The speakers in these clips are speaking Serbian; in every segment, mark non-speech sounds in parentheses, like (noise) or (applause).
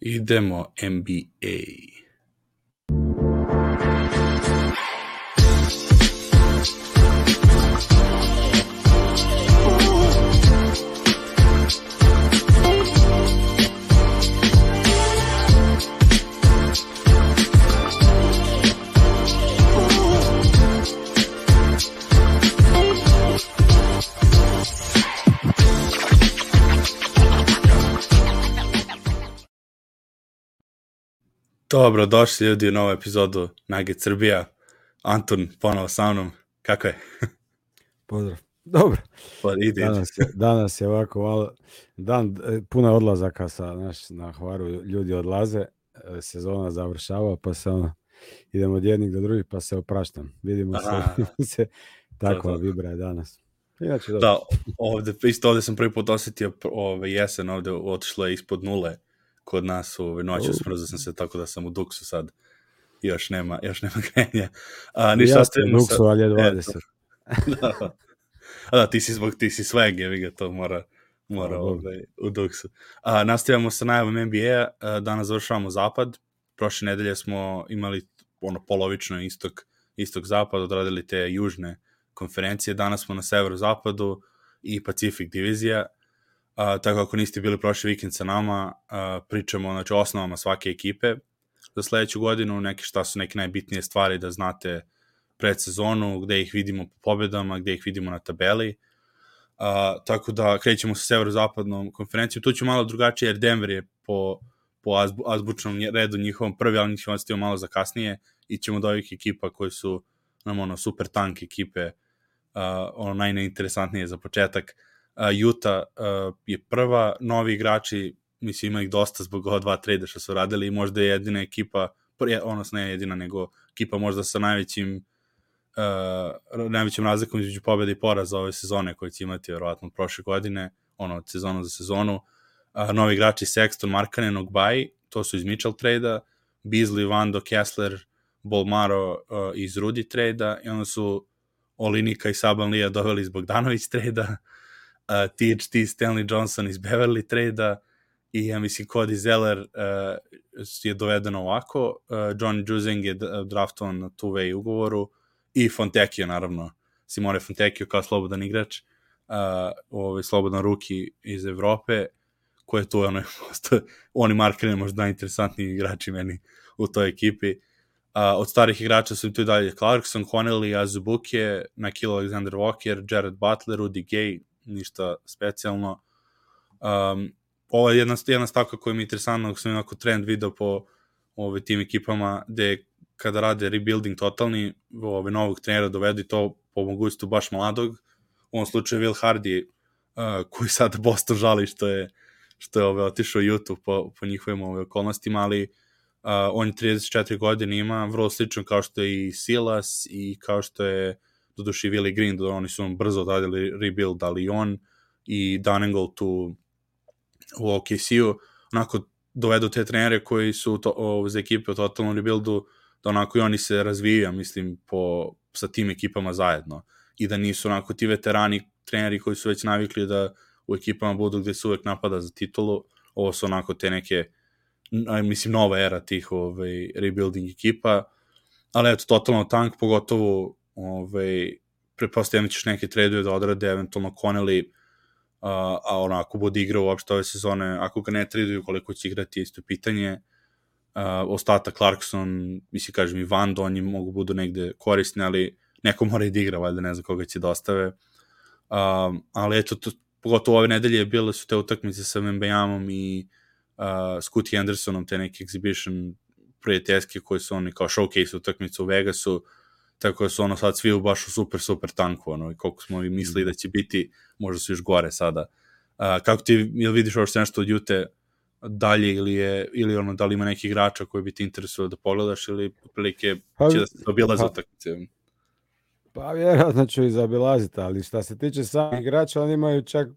Idemo NBA. Dobro, došli ljudi u novu epizodu Nugget Srbija. Anton, ponovo sa mnom. Kako je? (laughs) Pozdrav. Dobro. Pa ide. Danas je, danas je ovako malo, dan e, puno odlazaka sa, naš, na Hvaru, ljudi odlaze, e, sezona završava, pa se ono, idemo od jednih do drugih, pa se opraštam. Vidimo Aha. (laughs) se, takva vibra je danas. Inače, dobro. Da, ovde, isto ovde sam prvi put osetio ove, jesen, ovde otišlo je ispod nule kod nas ove, noću, U. smrzao sam se tako da sam u duksu sad. Još nema, još nema (laughs) grenja. A, ništa, ja sam u. Duksu, ali je Eto. 20. (laughs) da. A da, ti si zbog, ti si swag, jevi ga, to mora, mora Bogu. ovaj, u duksu. A, nastavljamo sa najavom NBA, a, danas završavamo zapad, prošle nedelje smo imali ono polovično istok, istok zapad, odradili te južne konferencije, danas smo na severu-zapadu i Pacific divizija, a, tako ako niste bili prošli vikend sa nama, a, pričamo znači, osnovama svake ekipe za sledeću godinu, neke šta su neke najbitnije stvari da znate pred sezonu, gde ih vidimo po pobedama, gde ih vidimo na tabeli. A, tako da krećemo sa severozapadnom konferencijom. Tu ću malo drugačije, jer Denver je po, po azbu, azbučnom redu njihovom prvi, ali njih ćemo ostaviti malo za kasnije i ćemo do ovih ekipa koji su nam ono super tank ekipe, uh, ono najneinteresantnije za početak. Uh, Uh, je prva, novi igrači, mislim ima ih dosta zbog ova dva trade što su radili i možda je jedina ekipa, odnosno ne jedina, nego ekipa možda sa najvećim uh, najvećim razlikom između pobjede i poraza ove sezone koje će imati verovatno prošle godine, ono od sezonu za sezonu. Uh, novi igrači Sexton, Markanen, Ogbaj, to su iz Mitchell trade-a, Beasley, Vando, Kessler, Bolmaro uh, iz Rudi trade-a i onda su Olinika i Saban Lija doveli iz Bogdanović trade-a, uh, THT Stanley Johnson iz Beverly trade-a i ja mislim Cody Zeller uh, je dovedeno ovako, uh, John Juzing je draftovan na two-way ugovoru i Fontecchio naravno, Simone Fontecchio kao slobodan igrač, uh, ovaj, slobodan ruki iz Evrope, koji je tu ono, (laughs) posto, oni markeri možda najinteresantniji igrači meni u toj ekipi. Uh, od starih igrača su tu dalje Clarkson, Connelly, Azubuke, Nakil Alexander Walker, Jared Butler, Rudy Gay, ništa specijalno. Um, ovo je jedna, jedna stavka koja mi je interesantna, ako sam onako trend video po ove, tim ekipama, gde kada rade rebuilding totalni, ove, novog trenera dovedu i to po mogućstvu baš mladog, u ovom slučaju Will Hardy, uh, koji sad Boston žali što je što je ove, otišao YouTube po, po njihovim ove, okolnostima, ali uh, on je 34 godine ima, vrlo slično kao što je i Silas i kao što je doduše i Willie Green, da oni su brzo odradili rebuild, ali on i Dunningle tu u OKC-u, onako dovedu te trenere koji su to, o, za ekipe u totalnom rebuildu, da onako i oni se razvijaju, mislim, po, sa tim ekipama zajedno. I da nisu onako ti veterani treneri koji su već navikli da u ekipama budu gde se uvek napada za titulu. Ovo su onako te neke, mislim, nova era tih ovaj, rebuilding ekipa. Ali eto, totalno tank, pogotovo ovaj, prepostavljam da ćeš neke traduje da odrade, eventualno Connelly, uh, a ono, ako bude igrao uopšte ove sezone, ako ga ne traduju, koliko će igrati, isto pitanje. Uh, ostatak Clarkson, mislim, kažem, i Van oni mogu budu negde korisni, ali neko mora i da igra, valjda ne znam koga će dostave. Um, ali eto, to, pogotovo ove nedelje bile su te utakmice sa Mbajamom i uh, Scottie Andersonom, te neke exhibition prijateljske koje su oni kao showcase utakmice u Vegasu, tako da su ono sad svi u baš u super, super tanku, ono, i koliko smo i mislili da će biti, možda su još gore sada. Uh, kako ti, jel vidiš ovo nešto od Jute dalje ili je, ili ono, da li ima neki igrača koji bi ti interesuo da pogledaš ili prilike Pa, će da se obilaze pa- utakmice? Pa vjerojatno ću i zabilaziti, ali šta se tiče samih igrača, oni imaju čak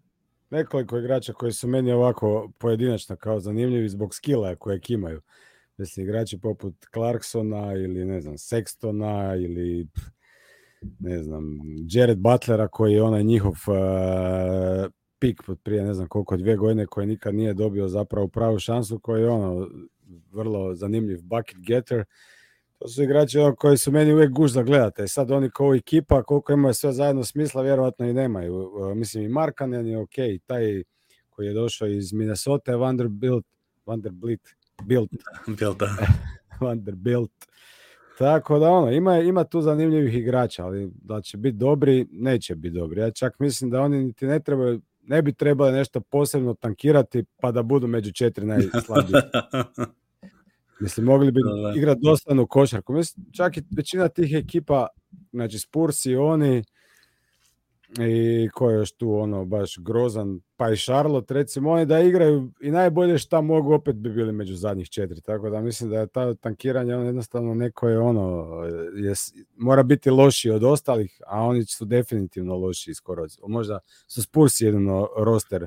nekoliko igrača koji su meni ovako pojedinačno kao zanimljivi zbog skilla kojeg imaju. Mislim, igrači poput Clarksona ili ne znam, Sextona ili ne znam, Jared Butlera koji je onaj njihov uh, pik od prije ne znam koliko dvije godine koji nikad nije dobio zapravo pravu šansu koji je ono vrlo zanimljiv bucket getter. To su igrači ono, koji su meni uvijek guž da gledate. Sad oni kao ekipa, koliko imaju sve zajedno smisla, vjerojatno i nemaju. Mislim i Markanen je ok, taj koji je došao iz Minnesota, Vanderbilt, Vanderbilt, Bilt, Bilt, da. Vanderbilt. (laughs) Tako da ono, ima, ima tu zanimljivih igrača, ali da će biti dobri, neće biti dobri. Ja čak mislim da oni niti ne trebaju, ne bi trebali nešto posebno tankirati pa da budu među četiri najslabiji. (laughs) Mislim, mogli bi igrati dostanu košarku. Mislim, čak i većina tih ekipa, znači Spurs i oni, i ko je još tu ono baš grozan, pa i Charlotte recimo, oni da igraju i najbolje šta mogu opet bi bili među zadnjih četiri, tako da mislim da je ta tankiranje ono jednostavno neko je ono, je, mora biti lošiji od ostalih, a oni su definitivno lošiji skoro, možda su Spursi jedino roster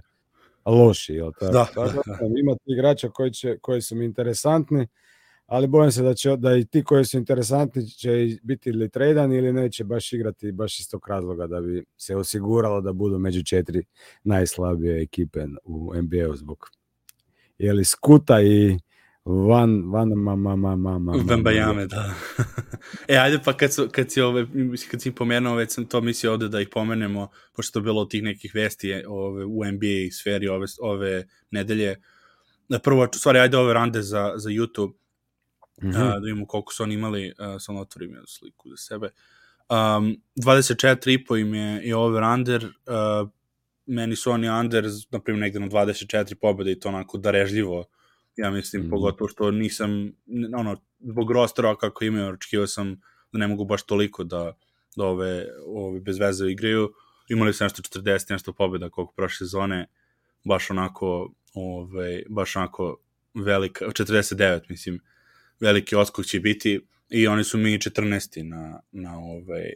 loši, jel tako? Da. tako da, ima igrača koji, će, koji su mi interesantni, ali bojim se da će da i ti koji su interesantni će biti ili tradani ili neće baš igrati baš iz tog razloga da bi se osiguralo da budu među četiri najslabije ekipe u NBA-u zbog je Skuta i Van, van, ma, ma, ma, ma, ma, Vembajame, da. (laughs) e, ajde pa kad, su, kad si, ove, kad si pomenuo, već sam to mislio ovde da ih pomenemo, pošto je bilo tih nekih vesti ove, u NBA sferi ove, ove nedelje. Prvo, stvari, ajde ove rande za, za YouTube Mm -hmm. uh, da vidimo koliko su oni imali, uh, sam otvorim jednu sliku za sebe. Um, 24,5 im je i over-under, uh, meni su oni under, na primjer, negde na 24 pobjede i to onako darežljivo, ja mislim, mm -hmm. pogotovo što nisam, ono, zbog rostera kako imaju, očekivao sam da ne mogu baš toliko da, da ove, ove bez veze igraju. Imali su nešto 40, nešto pobjeda koliko prošle sezone, baš onako, ove, baš onako velika, 49, mislim, veliki oskok će biti i oni su mi 14. na, na, ovaj,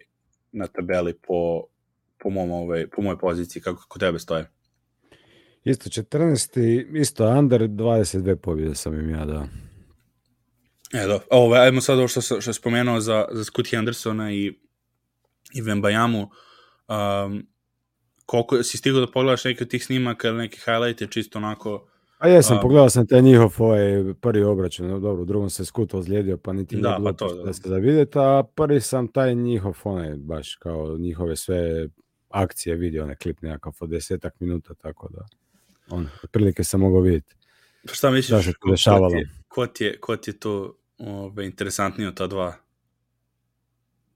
na tabeli po, po, mom, ovaj, po mojoj poziciji, kako kod tebe stoje. Isto 14. Isto under, 22 pobjede sam im ja da. E, da. Ovo, ajmo sad ovo što, što je spomenuo za, za Scottie Hendersona i, i Vembajamu. Um, koliko, si stigao da pogledaš neke od tih snimaka ili neke highlighte, čisto onako a jesam, um, pogledao sam taj njihov ovaj prvi obračun, no, dobro, u drugom se skuto ozlijedio, pa niti da, pa to, da. da se da vidite, a prvi sam taj njihov onaj, baš kao njihove sve akcije vidio, onaj klip nekakav od desetak minuta, tako da, on, otprilike sam mogao vidjeti. Pa šta misliš, šta ko, ko, ti je, ko, ti je, ko ti je to ove, interesantnije od ta dva?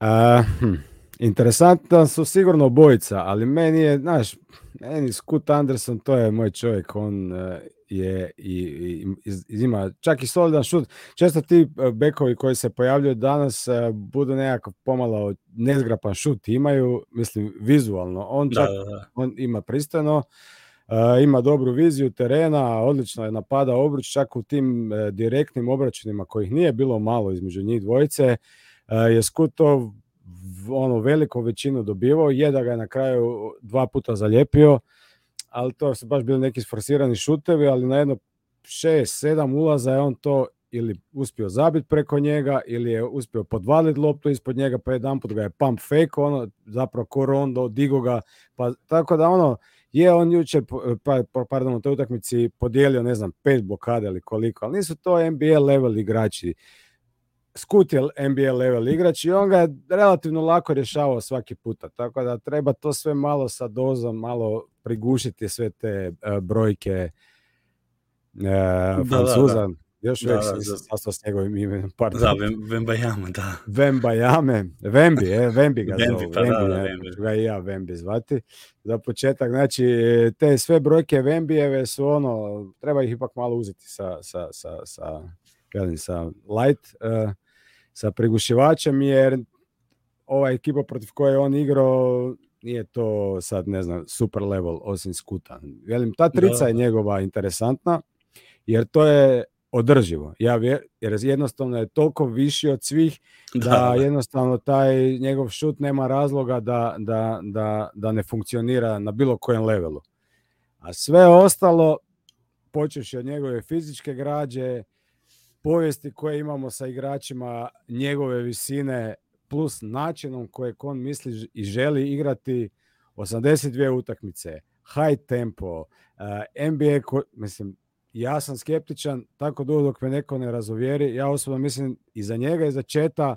A, hm. Interesantna su sigurno obojica, ali meni je, znaš, meni Scott Anderson, to je moj čovjek, on uh, je i, i, i ima čak i solidan šut. Često ti e, bekovi koji se pojavljuju danas uh, budu nekako pomalo nezgrapan šut imaju, mislim, vizualno. On čak, da, da, da. on ima pristojno, uh, ima dobru viziju terena, odlično je napada obruč, čak u tim uh, direktnim obračunima kojih nije bilo malo između njih dvojice, je Skutov ono veliku većinu dobivao, je da ga je na kraju dva puta zalijepio, ali to su baš bili neki sforsirani šutevi, ali na jedno 6-7 ulaza je on to ili uspio zabiti preko njega ili je uspio podvaliti loptu ispod njega pa jedan put ga je pump fake ono zapravo ko rondo digo ga pa tako da ono je on jučer pa, pa, pardon u toj utakmici podijelio ne znam pet blokade ili koliko ali nisu to NBA level igrači. Skut je NBA level igrač i on ga je relativno lako rješavao svaki puta, tako da treba to sve malo sa dozom, malo prigušiti sve te uh, brojke uh, Francuza. Da, da, da. Još uvijek da, sam sastao s njegovim imenom. Pardon. Da, Vembajama, da. Vembajame, Vembi, e, Vembi ga Vembi, zovu. Pa, Vembi, da, da, Vembi. ga i ja Vembi zvati. Za početak, znači, te sve brojke Vembijeve su ono, treba ih ipak malo uzeti sa, sa, sa, sa, sa light, uh, sa prigušivačem, jer ova ekipa protiv koje on igrao nije to sad, ne znam, super level osim skuta. Velim, ta trica da. je njegova interesantna, jer to je održivo. Ja vjer, jer jednostavno je toliko viši od svih da, da jednostavno taj njegov šut nema razloga da, da, da, da ne funkcionira na bilo kojem levelu. A sve ostalo, počeši od njegove fizičke građe, povijesti koje imamo sa igračima njegove visine plus načinom kojeg on misli i želi igrati 82 utakmice, high tempo, uh, NBA, ko, mislim, ja sam skeptičan tako dugo dok me neko ne razuvjeri. Ja osobno mislim i za njega i za Četa,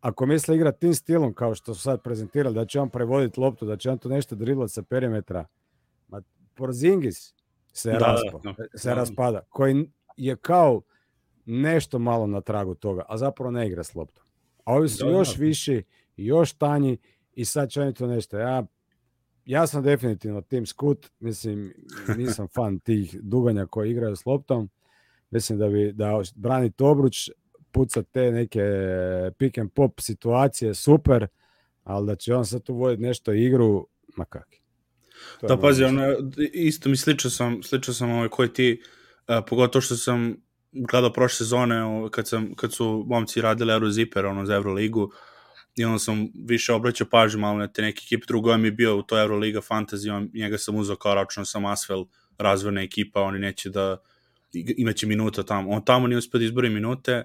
ako misle igrati tim stilom kao što su sad prezentirali, da će on prevoditi loptu, da će on to nešto driblati sa perimetra, ma Porzingis se, da, raspo, da, da. se da. raspada, koji je kao nešto malo na tragu toga, a zapravo ne igra s loptom. A ovi su da, još da. viši, još tanji i sad će oni to nešto. Ja, ja sam definitivno Tim Scoot, mislim, (laughs) nisam fan tih duganja koji igraju s loptom. Mislim da bi da braniti obruč, pucat te neke pick and pop situacije, super, ali da će on sad tu voditi nešto igru, ma kakvi. Da, pazi, ono, isto mi sličao sam, sličao sam ovaj, koji ti, uh, pogotovo što sam gledao prošle sezone kad, sam, kad su momci radili Eurozipper ono, za Euroligu i onda sam više obraćao pažnju malo na te neke ekipe. Drugo mi je bio u toj Euroliga Fantasy, on, njega sam uzao kao račun sam Asfel razvojna ekipa, oni neće da imaće minuta tamo. On tamo nije uspio da izbori minute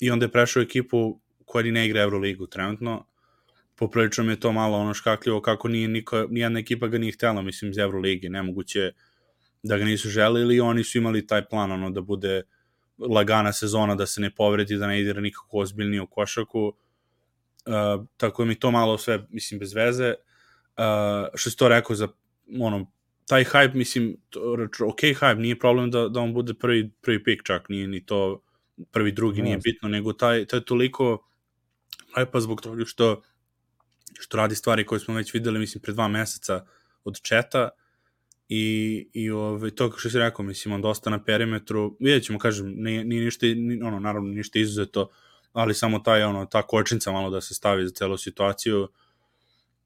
i onda je prešao ekipu koja ni ne igra Euroligu trenutno. Poprilično mi je to malo ono škakljivo kako nije niko, nijedna ekipa ga nije htjela, mislim, iz Euroligi. Nemoguće da ga nisu želili oni su imali taj plan, ono, da bude uh, lagana sezona da se ne povredi, da ne ide nikako ozbiljnije u košaku. Uh, tako je mi to malo sve, mislim, bez veze. Uh, što si to rekao za, ono, taj hype, mislim, to, ok hype, nije problem da, da on bude prvi, prvi pik čak, nije ni to prvi, drugi, yes. nije bitno, nego taj, taj toliko hype zbog toga što što radi stvari koje smo već videli, mislim, pre dva meseca od četa, i, i ove, to što si rekao, mislim, on dosta na perimetru, vidjet ćemo, kažem, nije, nije ništa, ni, ono, naravno, ništa izuzeto, ali samo taj, ono, ta kočnica malo da se stavi za celu situaciju,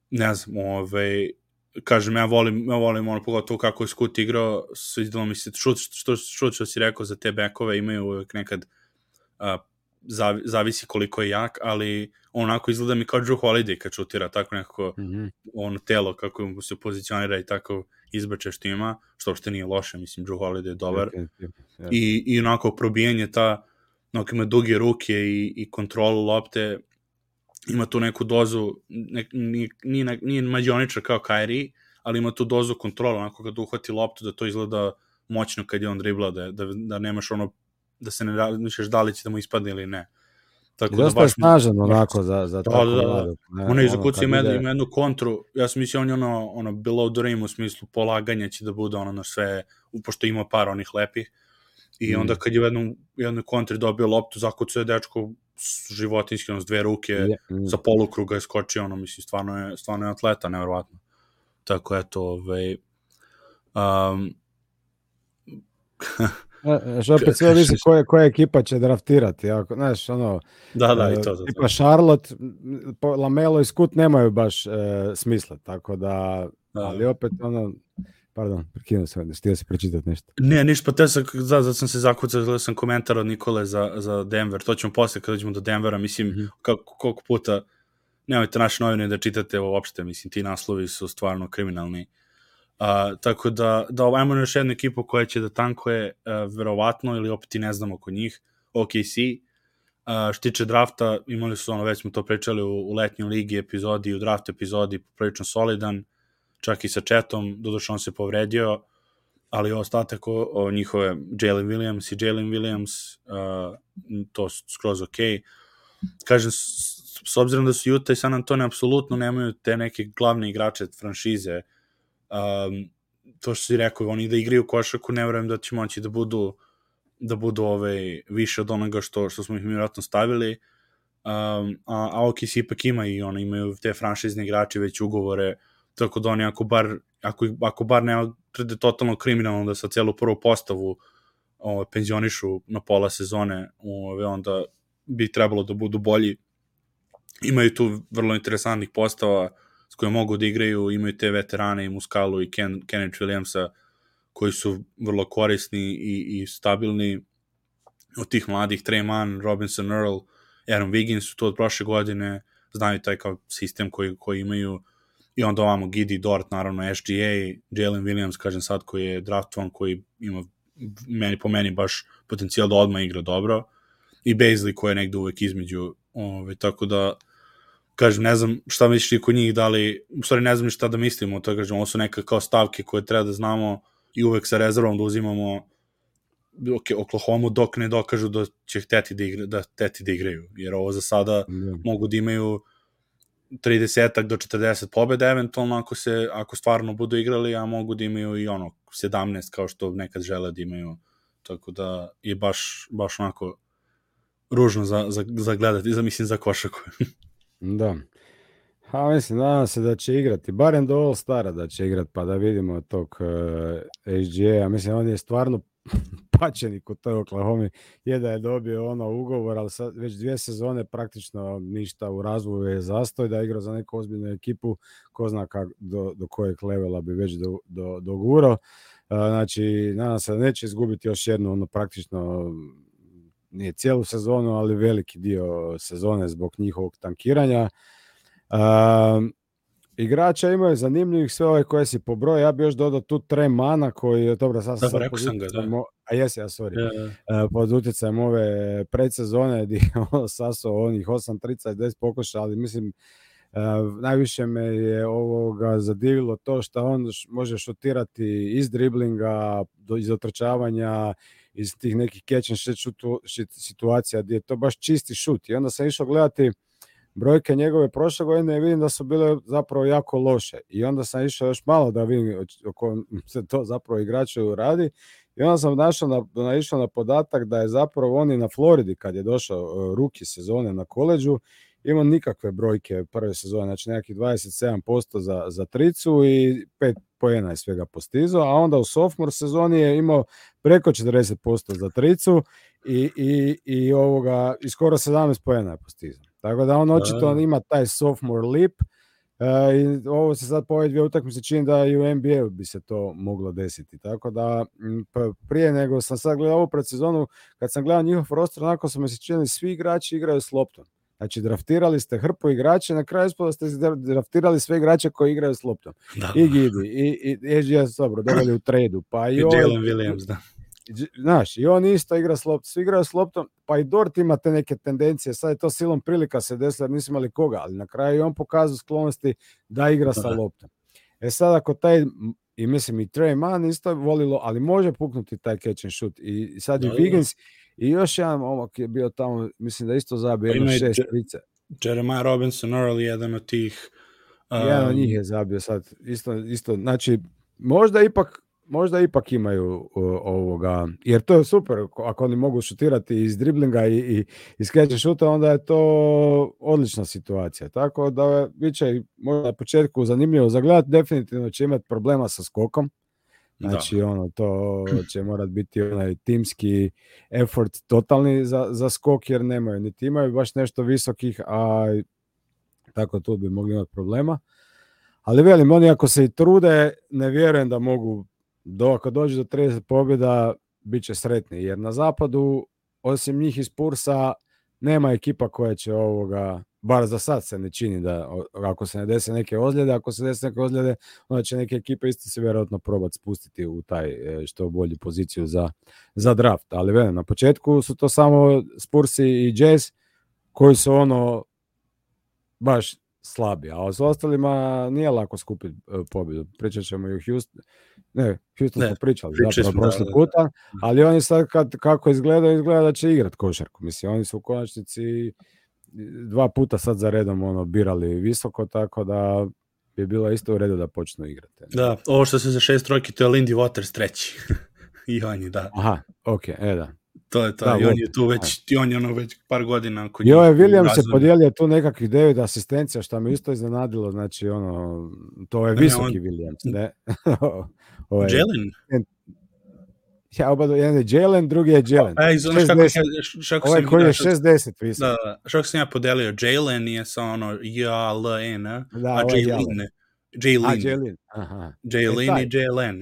ne znam, ove, kažem, ja volim, ja volim ono, pogotovo kako je Skut igrao, svidilo mi se, šut, što, šut što si rekao za te bekove, imaju uvek nekad a, zavisi koliko je jak, ali onako izgleda mi kao Drew Holiday kad šutira, tako nekako mm -hmm. ono telo kako mu se pozicionira i tako izbače što ima, što uopšte nije loše, mislim Drew Holiday je dobar. Okay, yeah. I, I onako probijanje ta, onako ima duge ruke i, i kontrolu lopte, ima tu neku dozu, ne, nije, nije, nije mađioničar kao Kyrie, ali ima tu dozu kontrola, onako kad uhvati loptu da to izgleda moćno kad je on dribla, da, da, da nemaš ono da se ne razmišljaš da li će da mu ispadne ili ne. Tako I da baš je snažan onako za, za da, tako da, da. Ne, ono je ima, ide... ima jednu kontru, ja sam mislio on je ono, ono below the rim u smislu polaganja će da bude ono na sve, pošto ima par onih lepih. I mm. onda kad je u jednom, jednoj kontri dobio loptu, zakucio je dečko životinski, ono, s dve ruke, mm. sa polukruga je skočio, ono, mislim, stvarno je, stvarno je atleta, nevjerovatno. Tako, eto, ovaj, um, (laughs) Znaš, opet sve visi koja, koja ekipa će draftirati. Ako, znaš, ono, da, da, i to, to, tipa Charlotte, Lamelo i Skut nemaju baš e, smisla, tako da, da, ali opet, ono, pardon, prekinuo sam, htio si pročitati nešto. Ne, ništa, pa te sam, da, da sam se zakucao, gledao sam komentar od Nikole za, za Denver, to ćemo posle kad dođemo do Denvera, mislim, mm -hmm. kako, koliko puta, nemojte naše novine da čitate uopšte, mislim, ti naslovi su stvarno kriminalni. Uh, Uh, tako da, da ajmo još jednu ekipu koja će da tankuje uh, verovatno ili opet i ne znamo oko njih, OKC. Uh, što tiče drafta, imali su ono, već smo to pričali u, u letnjoj ligi epizodi, u draft epizodi prilično solidan, čak i sa Četom, doduše on se povredio, ali ostatak o, o njihove Jalen Williams i Jalen Williams, uh, to skroz ok. Kažem, s, s obzirom da su Utah i San Antonio apsolutno nemaju te neke glavne igrače franšize, uh, um, to što si rekao, oni da igraju košaku, ne verujem da će moći da budu da budu ovaj, više od onoga što, što smo ih vjerojatno stavili, um, a, a OKC ipak ima i oni imaju te franšizne igrače već ugovore, tako da oni ako bar, ako, ako bar ne odrede totalno kriminalno da sa celu prvu postavu ovaj, penzionišu na pola sezone, ovaj, onda bi trebalo da budu bolji. Imaju tu vrlo interesantnih postava, s kojom mogu da igraju, imaju te veterane i Muskalu i Ken, Kenneth Williamsa koji su vrlo korisni i, i stabilni. Od tih mladih, Trey Mann, Robinson Earl, Aaron Wiggins su to od prošle godine, znaju taj kao sistem koji, koji imaju. I onda ovamo Gidi Dort, naravno SGA, Jalen Williams, kažem sad, koji je draftovan, koji ima meni, po meni baš potencijal da odmah igra dobro. I Bazley koji je negde uvek između ove, tako da kažem, ne znam šta misliš i kod njih, da li, u stvari ne znam ni šta da mislimo, to kažem, ovo su neke kao stavke koje treba da znamo i uvek sa rezervom da uzimamo ok, Oklahoma dok ne dokažu da će hteti da, igra, da, hteti da igraju, jer ovo za sada Da. mogu da imaju 30 do 40 pobjeda eventualno ako se ako stvarno budu igrali, a mogu da imaju i ono 17 kao što nekad žele da imaju. Tako da je baš baš onako ružno za, za, za gledati, za, mislim za košaku. (laughs) Da. A mislim, nadam se da će igrati, barem do All Stara da će igrati, pa da vidimo tog uh, HGA. Mislim, on je stvarno (laughs) pačenik u toj Oklahoma. Je da je dobio ono ugovor, ali sad već dvije sezone praktično ništa u razvoju je zastoj, da igra za neku ozbiljnu ekipu, ko zna kak, do, do kojeg levela bi već do, do, dogurao. Uh, znači, nadam se da neće izgubiti još jednu, ono praktično nije cijelu sezonu, ali veliki dio sezone zbog njihovog tankiranja. Um, igrača imaju zanimljivih sve ove koje si pobrojao. Ja bi još dodao tu Tremana koji je, dobro, sad Da, sam sam ga, da. a jesi, ja, sorry. Ja, Uh, pod utjecajem ove predsezone (laughs) gdje je ono sasao onih 8 30 10 pokušaja, ali mislim uh, najviše me je ovoga zadivilo to što on š- može šutirati iz driblinga, do, iz otrčavanja, iz tih nekih catch and shoot šit- situacija gdje je to baš čisti šut. I onda sam išao gledati brojke njegove prošle godine i vidim da su bile zapravo jako loše. I onda sam išao još malo da vidim o kom (laughs) se to zapravo igraču radi. I onda sam našao na, naišao na podatak da je zapravo on i na Floridi kad je došao uh, ruki sezone na koleđu imao nikakve brojke prve sezone, znači nekakvih 27% za, za tricu i 5 poena je svega postizao, a onda u sophomore sezoni je imao preko 40% za tricu i, i, i, ovoga, i skoro 17 poena je postizao. Tako da on očito Da. ima taj sophomore lip e, i ovo se sad po ove dvije utakmice čini da i u NBA bi se to moglo desiti. Tako da prije nego sam sad gledao ovu predsezonu, kad sam gledao njihov roster, onako su mi se činili svi igrači igraju s loptom. Znači, draftirali ste hrpu igrača, na kraju ispada ste draftirali sve igrače koji igraju s loptom. da. I Gidi, i, i SGS, dobro, doveli u tradu, pa i, I Jalen Williams, da. Znaš, i on isto igra s loptom, svi igraju s loptom, pa i Dort ima te neke tendencije, sad je to silom prilika se desilo jer nisu imali koga, ali na kraju je on pokazao sklonosti da igra sa Da. loptom. E sad ako taj, i mislim i Trey Mann isto volilo, ali može puknuti taj catch and shoot. I i sad i Da, da. Wiggins i još jedan momak je bio tamo, mislim da isto zabio Pa jedno šest trica. Jeremiah Robinson Earl je jedan od tih Jedan od um, njih je zabio sad, isto, isto, znači možda ipak možda ipak imaju o, ovoga, jer to je super, ako- oni mogu šutirati iz driblinga i, i iz catch shoota, onda je to odlična situacija. Tako da bit će možda na početku zanimljivo za gledat, definitivno će imati problema sa skokom, da. Znači, ono, to će morat biti onaj timski effort totalni za, za skok, jer nemaju, niti imaju baš nešto visokih, a tako tu bi mogli imati problema. Ali velim, oni ako se i trude, ne vjerujem da mogu, do, ako dođe do 30 pobjeda, bit će sretni, jer na zapadu, osim njih iz Pursa, nema ekipa koja će ovoga, bar za sad se ne čini da, ako se ne dese neke ozljede, ako se dese neke ozljede, onda će neke ekipe isto se vjerojatno probati spustiti u taj e, što bolju poziciju za, za draft. Ali velim, na početku su to samo Spursi i Jazz koji su ono baš slabi, a s ostalima nije lako skupiti e, pobjedu. Pričat ćemo i u Houston, ne, Houston Ne, smo pričali pričali zapravo da, prošli da, da. puta, ali oni sad kad, kako izgledaju, izgleda da će igrat košarku. Mislim, oni su u konačnici dva puta sad za redom ono, birali visoko, tako da bi bilo isto u redu da počnu igrati. Da, ovo što se za šest trojki, to je Lindy Waters treći. (laughs) I on je, da. Aha, ok, e da. To je to. Da, I on je tu već, i on je ono već par godina I ovaj Williams se podijelio tu nekakvih devet asistencija, što me isto iznenadilo, znači ono, to je Ne, visoki on- Williams, ne? (laughs) ovaj, Jalen? Ja, oba, jedan je Jalen, drugi je Jalen. E, iz ono kako, 6'10. kako Ovaj koji je vidio, 6'10 visok. Da, da, što sam ja podelio, Jalen je sa ono J-A-L-N, a Da, a ovaj Jalen, Jalen. A, Jalen, Jalen, aha. Jalen E, taj. i Jalen,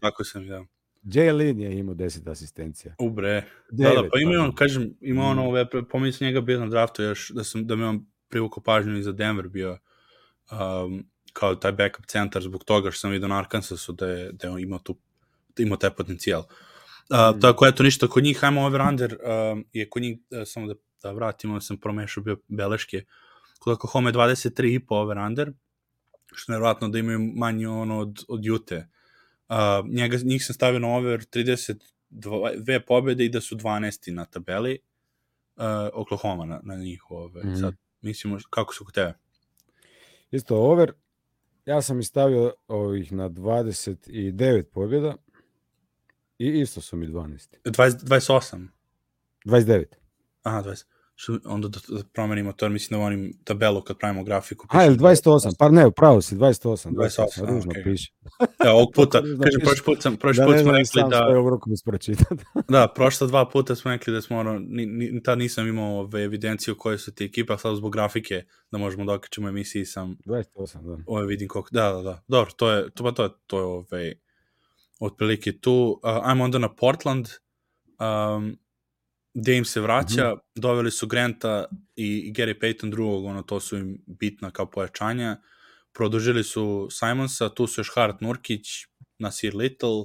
tako sam ja. Jalen je imao 10 asistencija. U bre. Da, da, pa ima on, kažem, ima on Mm. ove, sam njega bio na draftu još, da sam, da me on privukao pažnju i za Denver bio um, kao taj backup centar zbog toga što sam vidio na Arkansasu da je, da je on imao tu da imao taj potencijal. Uh, Mm. Tako eto ništa kod njih, ajmo over under, um, je kod njih, uh, samo da, da vratimo, sam promešao bio beleške, kod Oklahoma je 23,5 over-under, što je nevjerojatno da imaju manje ono od, od Jute. Uh, njega, njih sam stavio na over 32 pobjede i da su 12. na tabeli, uh, Oklahoma na, na njih. Ove. Mm. Sad, mislimo, kako su kod tebe? Isto over. Ja sam ih stavio ovih na 29 pobjeda i isto su mi 12. 20, 28. 29. Aha, 20. Što, onda da, da promenimo to, jer mislim da volim tabelu kad pravimo grafiku. A, ili pišem 28, pa ne, upravo si, 28. 28, 28, ružno okej. piše. Evo, ovog (laughs) puta, kažem, piše. prošli put, sam, prošli Da put ne smo znam rekli sam da, svojom rukom ispročitati. (laughs) da, prošla dva puta smo rekli da smo, ono, ni, ni, tad nisam imao ove, evidenciju koje su ti ekipe, a sad zbog grafike da možemo da okačimo emisiji sam 28, da. ove vidim koliko, da, da, da, dobro, to je, to, pa to je, to je ove, otprilike tu. Uh, ajmo onda na Portland, um, gde im se vraća, mm -hmm. doveli su Granta i, Gary Payton drugog, ono, to su im bitna kao pojačanja, produžili su Simonsa, tu su još Hart Nurkić, Nasir Little,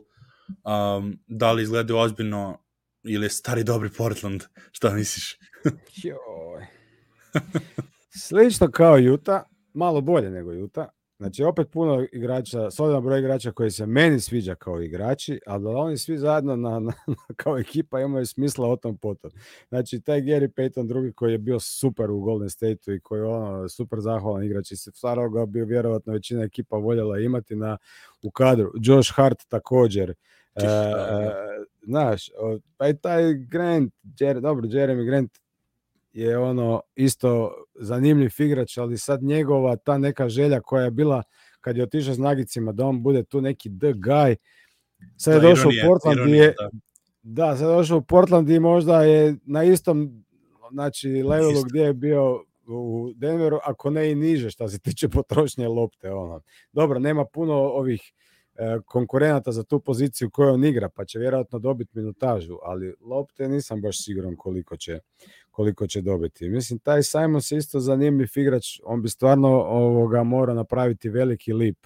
um, da li izgledaju ozbiljno ili je stari dobri Portland, (laughs) šta misliš? Joj. Slično kao Juta, malo bolje nego Juta. Znači, opet puno igrača, solidan broj igrača koji se meni sviđa kao igrači, ali da oni svi zajedno na, na, kao ekipa imaju smisla o tom potom. Znači, taj Gary Payton drugi koji je bio super u Golden State-u i koji je ono, super zahvalan igrač i se stvarno ga bi vjerovatno većina ekipa voljela imati na, u kadru. Josh Hart također. E, e, znaš, o, pa i taj Grant, Jer, dobro, Jeremy Grant je ono isto zanimljiv igrač, ali sad njegova ta neka želja koja je bila kad je otišao s Nagicima da on bude tu neki the guy. Sad je Da, došao ironija, u Portland ironija, je, da. da, sad je došao u Portland i možda je na istom znači levelu Isto. gdje je bio u Denveru, ako ne i niže što se tiče potrošnje lopte. Ono. Dobro, nema puno ovih e, konkurenata za tu poziciju koju on igra, pa će vjerojatno dobiti minutažu, ali lopte nisam baš siguran koliko će, koliko će dobiti. Mislim, taj Simons je isto zanimljiv igrač, on bi stvarno ovoga mora napraviti veliki lip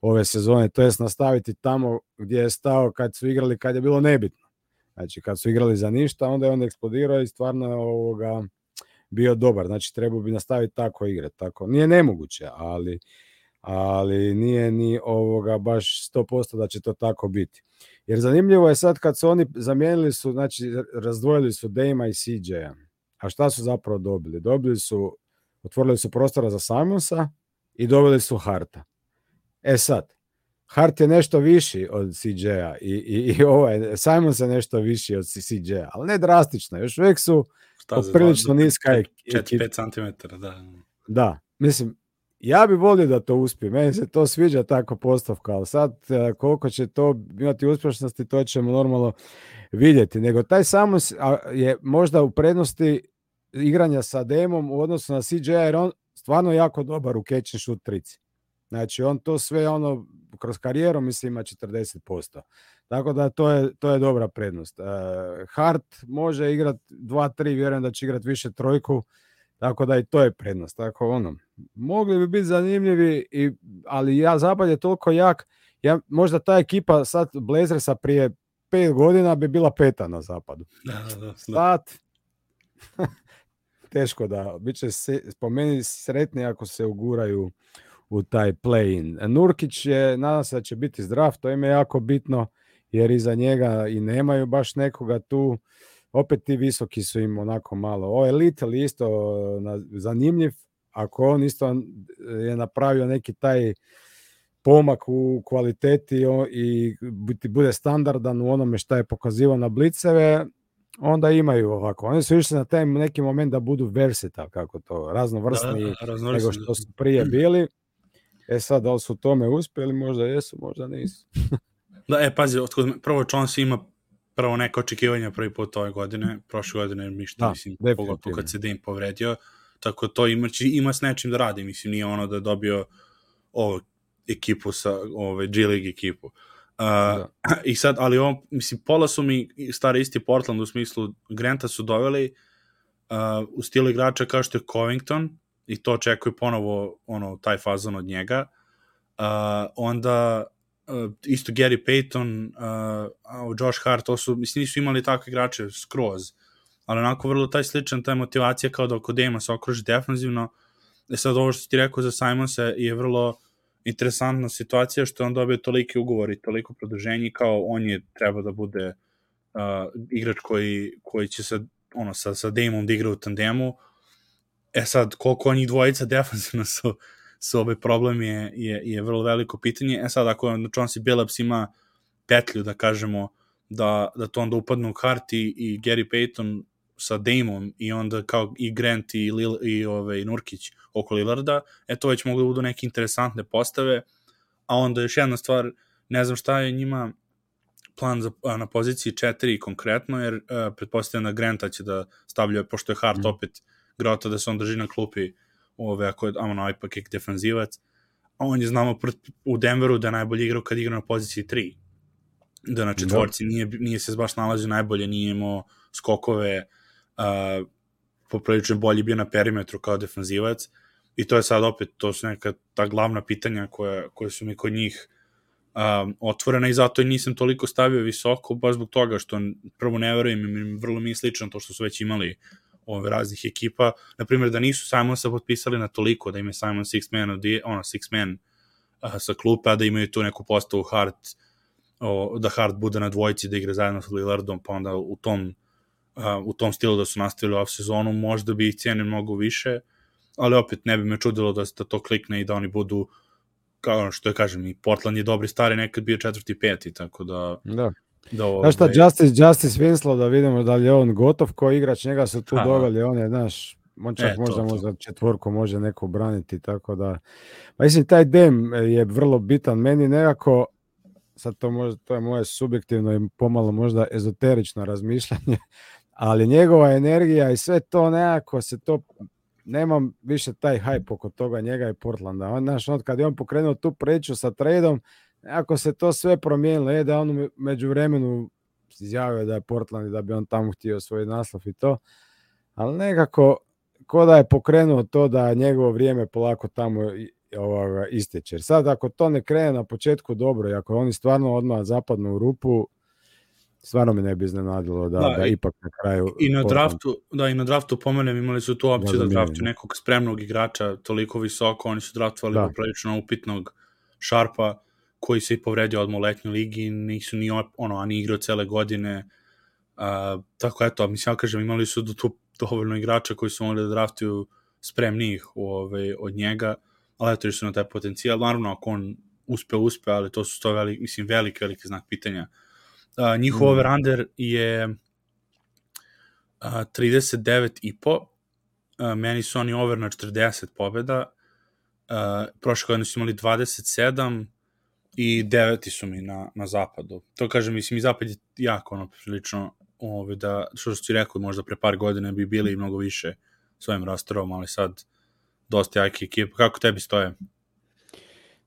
ove sezone, to jest nastaviti tamo gdje je stao kad su igrali, kad je bilo nebitno. Znači, kad su igrali za ništa, onda je on eksplodirao i stvarno je ovoga bio dobar. Znači, trebao bi nastaviti tako igrati. Tako. Nije nemoguće, ali, ali nije ni ovoga baš 100% da će to tako biti. Jer zanimljivo je sad kad su oni zamijenili su, znači razdvojili su Dejma i CJ-a. A šta su zapravo dobili? Dobili su, otvorili su prostora za Simonsa i dobili su Harta. E sad, Hart je nešto viši od CJ-a i, i, i ovaj, Simons je nešto viši od CJ-a, ali ne drastično, još uvijek su Šta poprilično niska ek- 4-5 cm, da. Da, mislim, ja bi volio da to uspije, meni se to sviđa tako postavka, ali sad e, koliko će to imati uspješnosti, to ćemo normalno vidjeti. Nego taj Samos a, je možda u prednosti igranja sa Demom u odnosu na CJ, jer on stvarno jako dobar u catch and shoot trici. Znači, on to sve ono, kroz karijeru mislim ima 40%. Tako da to je, to je dobra prednost. Uh, Hart može igrati 2-3, vjerujem da će igrati više trojku, tako da i to je prednost. Tako ono, mogli bi biti zanimljivi, i, ali ja zapad je toliko jak, ja, možda ta ekipa sad Blazersa prije pet godina bi bila peta na zapadu. Da, da, da. Sad, (laughs) teško da, bit će se, po meni sretni ako se uguraju u taj play-in. Nurkić je, nadam se da će biti zdrav, to im je jako bitno, jer iza njega i nemaju baš nekoga tu, opet ti visoki su im onako malo. Je Little isto na, zanimljiv, ako on isto je napravio neki taj pomak u kvaliteti o- i biti bude standardan u onome šta je pokazivao na bliceve, onda imaju ovako. Oni su išli na taj neki moment da budu versatile, kako to, raznovrsni Da, da, raznovrsni, nego što su prije bili. E sad, da li su tome uspjeli, možda jesu, možda nisu. Da, e, pazi, prvo Chauncey ima prvo neka očekivanja prvi put ove godine, prošle godine ništa, Da, mislim, pogotovo kad se Dame povredio, tako to ima, ima s nečim da radi, mislim, nije ono da je dobio ovo ekipu sa, ove, G League ekipu. Uh, Da. (clears throat) I sad, ali on, mislim, pola su mi stari isti Portland u smislu Granta su doveli uh, u stilu igrača kao što je Covington i to očekuje ponovo ono, taj fazon od njega. Uh, onda uh, isto Gary Payton, uh, Josh Hart, to su, mislim, nisu imali takve igrače skroz, ali onako vrlo taj sličan, ta motivacija kao da oko Dejma se okruži defanzivno, E sad ovo što ti rekao za Simonsa je vrlo interesantna situacija što on dobio toliki ugovor i toliko produženje kao on je treba da bude uh, igrač koji, koji će se ono, sa, sa Damom da igra u tandemu. E sad, koliko njih dvojica (laughs) defanzivno su, su ovaj problem je, je, je vrlo veliko pitanje. E sad, ako Chauncey Billups ima petlju, da kažemo, da, da to onda upadnu u karti i Gary Payton sa Damom i onda kao i Grant i, Lil, i ovaj, Nurkić oko Lillarda, e to već mogu da budu neke interesantne postave, a onda još jedna stvar, ne znam šta je njima plan za, na poziciji 4 konkretno, jer uh, pretpostavljam da Granta će da stavlja, pošto je Hart mm. opet grota da se on drži na klupi ove, ako je, ono, ipak je defanzivac, a on je znamo u Denveru da je najbolji igrao kad igra na poziciji 3 da na četvorci da. nije, nije se baš nalazio najbolje, nije imao skokove, uh, poprilično bolji bio na perimetru kao defanzivac i to je sad opet, to su neka ta glavna pitanja koja, koje su mi kod njih um, otvorena i zato i nisam toliko stavio visoko, baš zbog toga što prvo ne verujem im vrlo mi je slično to što su već imali ove raznih ekipa, na primjer da nisu Simonsa potpisali na toliko, da im je Simon six man, ono six man uh, sa klupa, da imaju tu neku postavu Hart, o, da Hart bude na dvojici, da igra zajedno sa Lillardom, pa onda u tom uh, u tom stilu da su nastavili off sezonu, možda bi ih cijene mnogo više, ali opet ne bi me čudilo da, da to klikne i da oni budu kao što je kažem, i Portland je dobri stari nekad bio četvrti, peti, tako da... Da. Da, znaš šta, Justice, Justice Winslow, da vidimo da li je on gotov ko igrač, njega su tu doveli, on je, znaš, on čak e, možda, to, možda četvorku može neko braniti, tako da... Pa mislim, taj dem je vrlo bitan. Meni nekako, sad to, možda, to je moje subjektivno i pomalo možda ezoterično razmišljanje, (laughs) ali njegova energija i sve to nekako se to nemam više taj hype oko toga njega i Portlanda. On, znaš, on, kad je on pokrenuo tu priču sa tradom, ako se to sve promijenilo, je da on među vremenu izjavio da je Portland i da bi on tamo htio svoj naslov i to, ali nekako ko da je pokrenuo to da njegovo vrijeme polako tamo ovoga, isteče. Sad ako to ne krene na početku dobro i ako oni stvarno odmah zapadnu u rupu, stvarno me ne bi iznenadilo da, da, da ipak na kraju... I na draftu, da, i na draftu pomenem, imali su tu opciju da, da draftu nekog spremnog igrača toliko visoko, oni su draftovali da. poprilično upitnog šarpa koji se i povredio od letnjoj ligi, nisu ni ono, ani igrao cele godine, uh, tako eto, mislim, ja kažem, imali su do tu dovoljno igrača koji su mogli da draftuju spremnijih ove, od njega, ali eto, su na taj potencijal, naravno, ako on uspe, uspe, ali to su to velik, mislim, veliki, veliki znak pitanja Uh, njihov mm. over-under je uh, 39,5. Uh, meni su oni over na 40 pobjeda. Uh, prošle godine su imali 27 i deveti su mi na, na zapadu. To kažem, mislim, i zapad je jako ono, prilično ove, da, što što ti rekao, možda pre par godina bi bili mnogo više svojim rastorom, ali sad dosta jaki ekipa. Kako tebi stoje?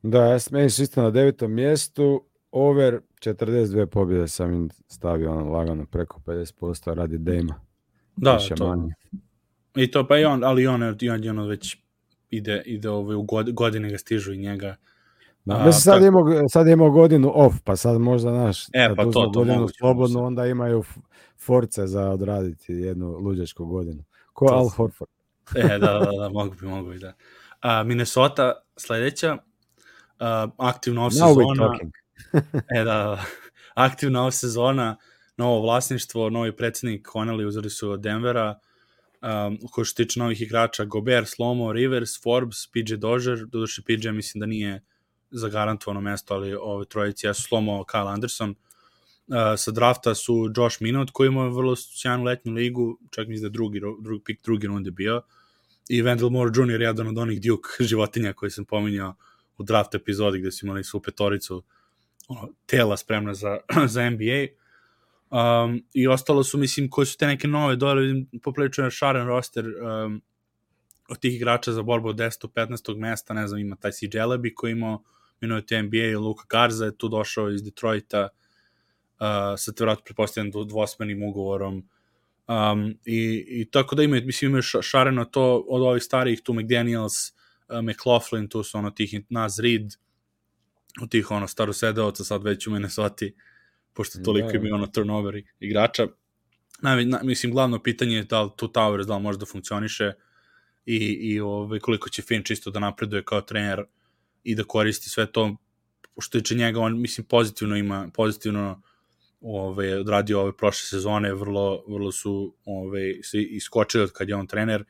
Da, ja meni su isto na devetom mjestu, over 42 pobjede sam im stavio ono lagano preko 50% radi Dejma. Da, Više to. Manje. I to pa i on, ali on, i on, i on već ide, ide ovaj, u godine ga stižu i njega. Da, A, sad, tako... imao, sad imao godinu off, pa sad možda, naš, e, pa to, to godinu moguće, slobodno, onda imaju force za odraditi jednu luđačku godinu. Ko to Al Horford. e, da, da, da, mogu bi, mogu bi, da. A, Minnesota, sledeća, uh, aktivna off sezona. (laughs) e da, aktivna ova sezona, novo vlasništvo, novi predsednik Connelly uzeli su od Denvera, um, koji što tiče novih igrača, Gobert, Slomo, Rivers, Forbes, PJ Dozier, doduše PJ mislim da nije zagarantovano mesto, ali ove trojici ja su Slomo, Kyle Anderson, Uh, sa drafta su Josh Minot koji ima vrlo sjajnu letnju ligu, čak mislim da drugi, drugi pik drugi runde bio, i Wendell Moore Jr. jedan od onih Duke (laughs) životinja koje sam pominjao u draft epizodi gde su imali svu petoricu ono, tela spremna za, (clears throat) za NBA. Um, I ostalo su, mislim, koji su te neke nove dole, poprilično je šaren roster um, od tih igrača za borbu od 10. 15. mesta, ne znam, ima taj CJ Lebi koji imao minute NBA, Luka Garza je tu došao iz Detroita uh, sa te vratno pretpostavljam dvosmenim ugovorom um, i, i tako da imaju, mislim, imaju šareno to od ovih starijih, tu McDaniels, uh, McLaughlin, tu su ono tih Naz Reed, u tih ono starosedeoca sad već u Minnesota pošto toliko da. imaju ono turnover igrača. Na, na, mislim, glavno pitanje je da li tu Towers, da li može da funkcioniše. i, i ovaj, koliko će Finch isto da napreduje kao trener i da koristi sve to što tiče njega, on mislim pozitivno ima, pozitivno ovaj, odradio ove prošle sezone, vrlo, vrlo su ovaj, se iskočili od kad je on trener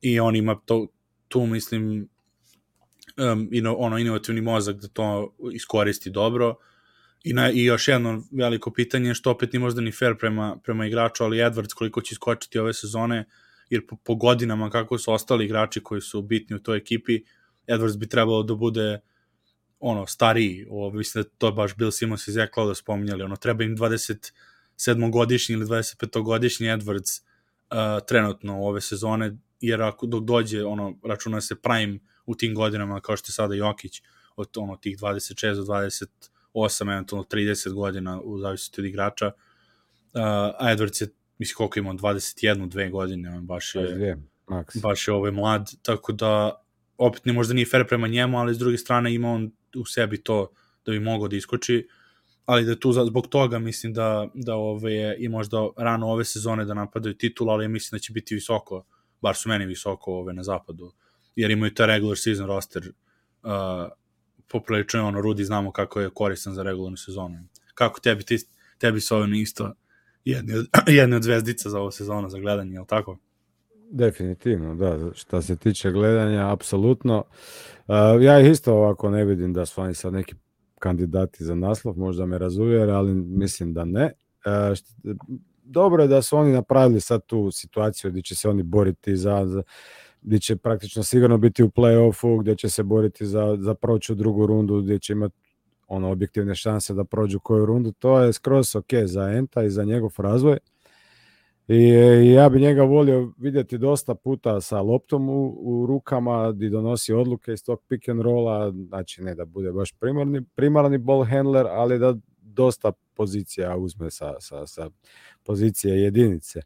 i on ima to, tu mislim um, ino, ono inovativni mozak da to iskoristi dobro. I, na, i još jedno veliko pitanje što opet nije možda ni fair prema, prema igraču, ali Edwards koliko će iskočiti ove sezone jer po, po godinama kako su ostali igrači koji su bitni u toj ekipi Edwards bi trebalo da bude ono, stariji, ovo, mislim da to je baš Bill Simmons iz Eklao da spominjali, ono, treba im 27-godišnji ili 25-godišnji Edwards uh, trenutno u ove sezone, jer ako dok dođe, ono, računa se prime u tim godinama, kao što je sada Jokić, od ono, tih 26 do 28, eventualno 30 godina u zavisnosti od igrača, uh, a Edwards je, mislim, koliko ima, 21, dve godine, on baš je, baš je ovaj mlad, tako da opet ne možda nije fair prema njemu, ali s druge strane ima on u sebi to da bi mogao da iskoči, ali da tu zbog toga mislim da, da ove je i možda rano ove sezone da napadaju titul, ali mislim da će biti visoko, bar su meni visoko ove na zapadu, jer imaju ta regular season roster uh, poprilično ono, Rudi znamo kako je koristan za regularnu sezonu. Kako tebi, ti, tebi su ove isto jedni od, (clears throat) jedni od zvezdica za ovu sezonu za gledanje, je li tako? Definitivno, da. Šta se tiče gledanja, apsolutno. Uh, ja ih isto ovako ne vidim da su oni sad neki kandidati za naslov, možda me razuvjere, ali mislim da ne. Uh, št, dobro je da su oni napravili sad tu situaciju gdje će se oni boriti za, za gdje će praktično sigurno biti u play-offu, gdje će se boriti za, za proći u drugu rundu, gdje će imati ono objektivne šanse da prođu koju rundu, to je skroz ok za Enta i za njegov razvoj. I ja bi njega volio vidjeti dosta puta sa loptom u, u rukama, di donosi odluke iz tog pick and rolla, znači ne da bude baš primarni, primarni ball handler, ali da dosta pozicija uzme sa, sa, sa pozicije jedinice.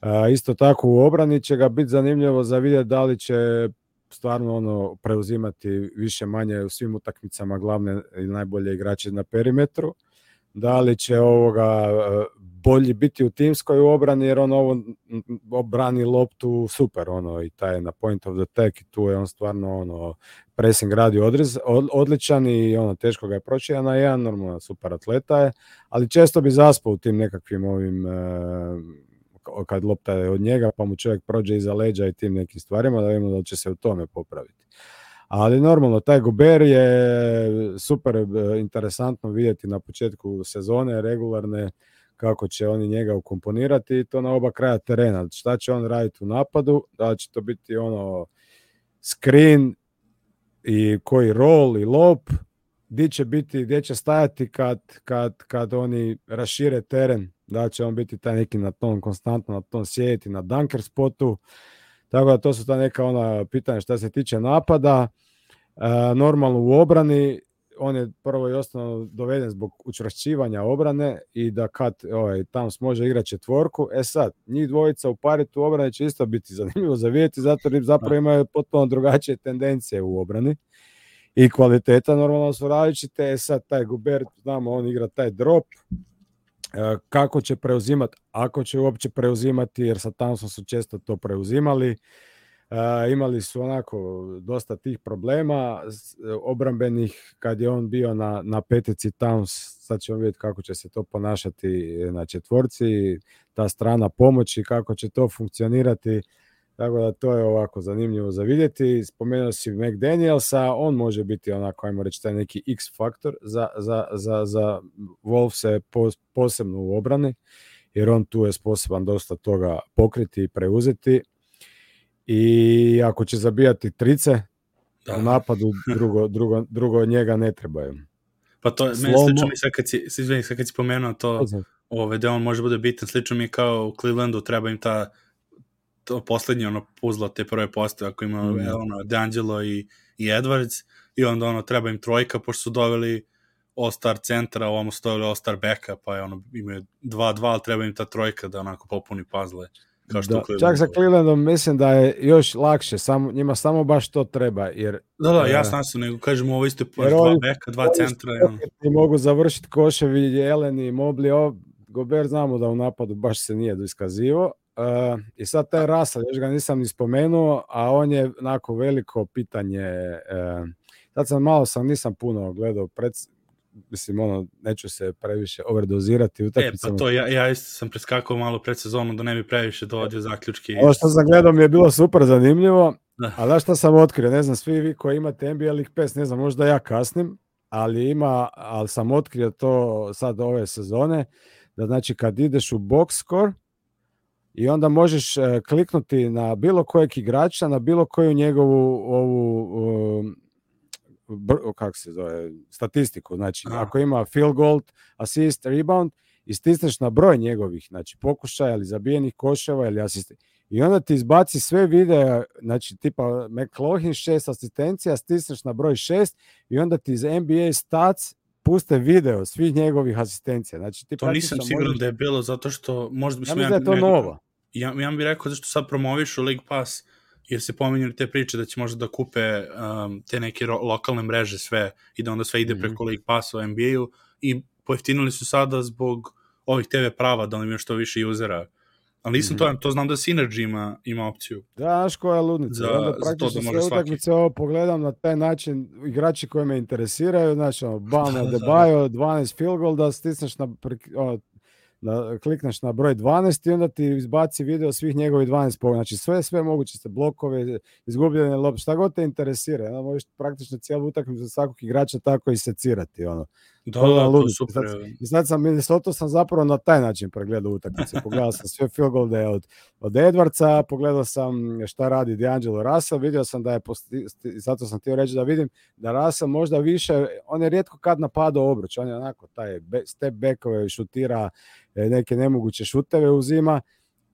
A, isto tako u obrani će ga biti zanimljivo za vidjeti da li će stvarno ono preuzimati više manje u svim utakmicama glavne i najbolje igrače na perimetru. Da li će ovoga bolji biti u timskoj obrani jer on ovo obrani loptu super ono i taj na point of the i tu je on stvarno ono pressing radi odrez, od, odličan i ono teško ga je proći na jedan normalno super atleta je ali često bi zaspao u tim nekakvim ovim e, kad lopta je od njega pa mu čovjek prođe iza leđa i tim nekim stvarima da vidimo da će se u tome popraviti ali normalno taj Gober je super e, interesantno vidjeti na početku sezone regularne kako će oni njega ukomponirati i to na oba kraja terena. Šta će on raditi u napadu, da će to biti ono screen i koji roll i lop, gdje će biti, gdje će stajati kad, kad, kad oni rašire teren, da će on biti taj neki na tom konstantno na tom sjediti na dunker spotu. Tako da to su ta neka ona pitanja šta se tiče napada. E, normalno u obrani on je prvo i osnovno doveden zbog učvršćivanja obrane i da kad ovaj, Towns može igrati četvorku, e sad, njih dvojica u paritu obrane će isto biti zanimljivo za vidjeti, zato jer zapravo imaju potpuno drugačije tendencije u obrani i kvaliteta normalno su različite, e sad taj Gubert, znamo, on igra taj drop, kako će preuzimati, ako će uopće preuzimati, jer sa Townsom su često to preuzimali, Uh, imali su onako dosta tih problema obrambenih kad je on bio na, na petici Towns, sad ćemo vidjeti kako će se to ponašati na četvorci, ta strana pomoći, kako će to funkcionirati, tako da to je ovako zanimljivo za vidjeti. Spomenuo si McDanielsa, on može biti onako, ajmo reći, taj neki X faktor za, za, za, za Wolvese posebno u obrani, jer on tu je sposoban dosta toga pokriti i preuzeti i ako će zabijati trice da. u napadu, drugo, drugo, drugo njega ne trebaju. Pa to je, meni slično mi sad kad si, izvini, sad kad si pomenuo to, ove, da on može bude bitan, slično mi kao u Clevelandu, treba im ta to poslednje ono puzlo te prve postave, ako ima mm. ono, D'Angelo i, i Edwards, i onda ono, treba im trojka, pošto su doveli All-Star centra, ovamo su doveli All-Star backa, pa je ono, imaju 2-2, ali treba im ta trojka da onako popuni puzzle Kao što da, čak sa Clevelandom mislim da je još lakše, samo, njima samo baš to treba. Jer, da, da, jasno sam, nego kažemo ovo isto dva ovi, beka, dva centra. I mogu završiti koševi, Jeleni, Mobli, o, Gober znamo da u napadu baš se nije iskazivo, Uh, I sad taj Rasa, još ga nisam ni spomenuo, a on je onako veliko pitanje. Uh, sad sam malo sam, nisam puno gledao pred, mislim, ono, neću se previše overdozirati utakmicama. E, pa to, ja, ja isto sam preskakao malo pred sezonu da ne bi previše dovodio zaključke. Ovo što sam gledao mi je bilo super zanimljivo, da. a da šta sam otkrio, ne znam, svi vi koji imate NBA League Pass, ne znam, možda ja kasnim, ali ima, ali sam otkrio to sad ove sezone, da znači kad ideš u box score i onda možeš uh, kliknuti na bilo kojeg igrača, na bilo koju njegovu ovu um, kako se zove, statistiku. Znači, Aha. ako ima field goal, assist, rebound, i stisneš na broj njegovih, znači pokušaja ili zabijenih koševa ili asisti. I onda ti izbaci sve videa, znači tipa McLaughlin šest asistencija, stisneš na broj šest i onda ti iz NBA stats puste video svih njegovih asistencija. Znači, ti to nisam siguran možeš... da je bilo zato što možda bi ja mislim da je to novo. Ja, ja bih rekao zašto sad promoviš u League Pass jer se pominju te priče da će možda da kupe um, te neke lokalne mreže sve i da onda sve ide preko mm -hmm. League Passa u NBA-u i pojeftinili su sada zbog ovih TV prava da oni imaju što više usera. Ali nisam mm -hmm. to, to znam da Synergy ima, ima opciju. Da, znaš koja je ludnica. Za, onda praktično za to da sve utakmice ovo pogledam na taj način, igrači koji me interesiraju, znači ono, Bam na Debajo, 12 field goal, da stisneš na, ono, da klikneš na broj 12 i onda ti izbaci video svih njegovih 12 pogleda. Znači sve, sve moguće se blokove, izgubljene lopte, šta god te interesira. Onda možeš praktično cijelu utakmicu svakog igrača tako i secirati. Ono. Da, da, da to super. I sad, i sad sam Minnesota sam zapravo na taj način pregledao utakmice. (laughs) Pogledao sam sve field golde od, od Edwardsa, pogledao sam šta radi D'Angelo Russell, vidio sam da je, posti, zato sam htio reći da vidim da Russell možda više, on je rijetko kad napadao obruč, on je onako taj step backove šutira, e, neke nemoguće šuteve uzima.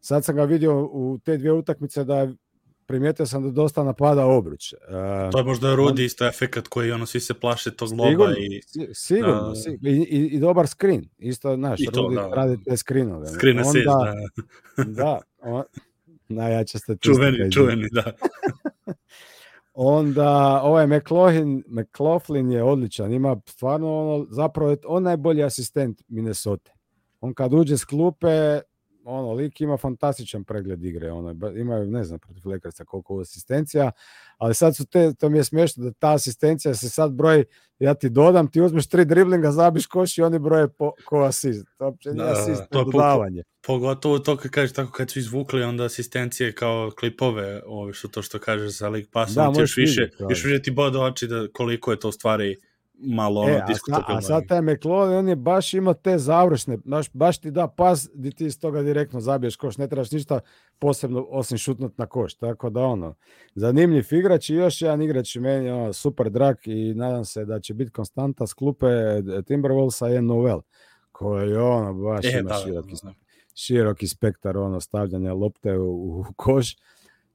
Sad sam ga vidio u te dvije utakmice da je primijetio sam da dosta napada obruč. Uh, to je možda Rudi isto efekat koji ono svi se plaše tog loba sigurno, i sigurno, da, sigurno. I, i, i, dobar screen. Isto znaš, Rudi da. radi te screenove. Screen assist, da. (laughs) da, on, najjača statistika. Čuveni, čuveni, da. (laughs) Onda ovaj McLaughlin, McLaughlin je odličan, ima stvarno ono, zapravo je on najbolji asistent Minnesota. On kad uđe s klupe, ono, lik ima fantastičan pregled igre, ono, imaju, ne znam, protiv Lakersa koliko asistencija, ali sad su te, to mi je smiješno da ta asistencija se sad broji, ja ti dodam, ti uzmeš tri driblinga, zabiš koš i oni broje po, ko asist. To uopće nije da, asist, to je dodavanje. Po, pogotovo to kad kažeš tako, kad su izvukli onda asistencije kao klipove, ovo što to što kažeš za League Pass, da, ti još više, još više ti bode oči da koliko je to stvari malo ono e, diskutabilno. A, sad taj McLaughlin, on je baš ima te završne, baš, baš ti da pas di ti iz toga direktno zabiješ koš, ne trebaš ništa posebno osim šutnut na koš, tako da ono, zanimljiv igrač i još jedan igrač meni ono, super drag i nadam se da će biti konstanta s klupe Timberwolvesa je Novel, koji ono baš e, ima da, široki, da, da. široki spektar ono, stavljanja lopte u, u koš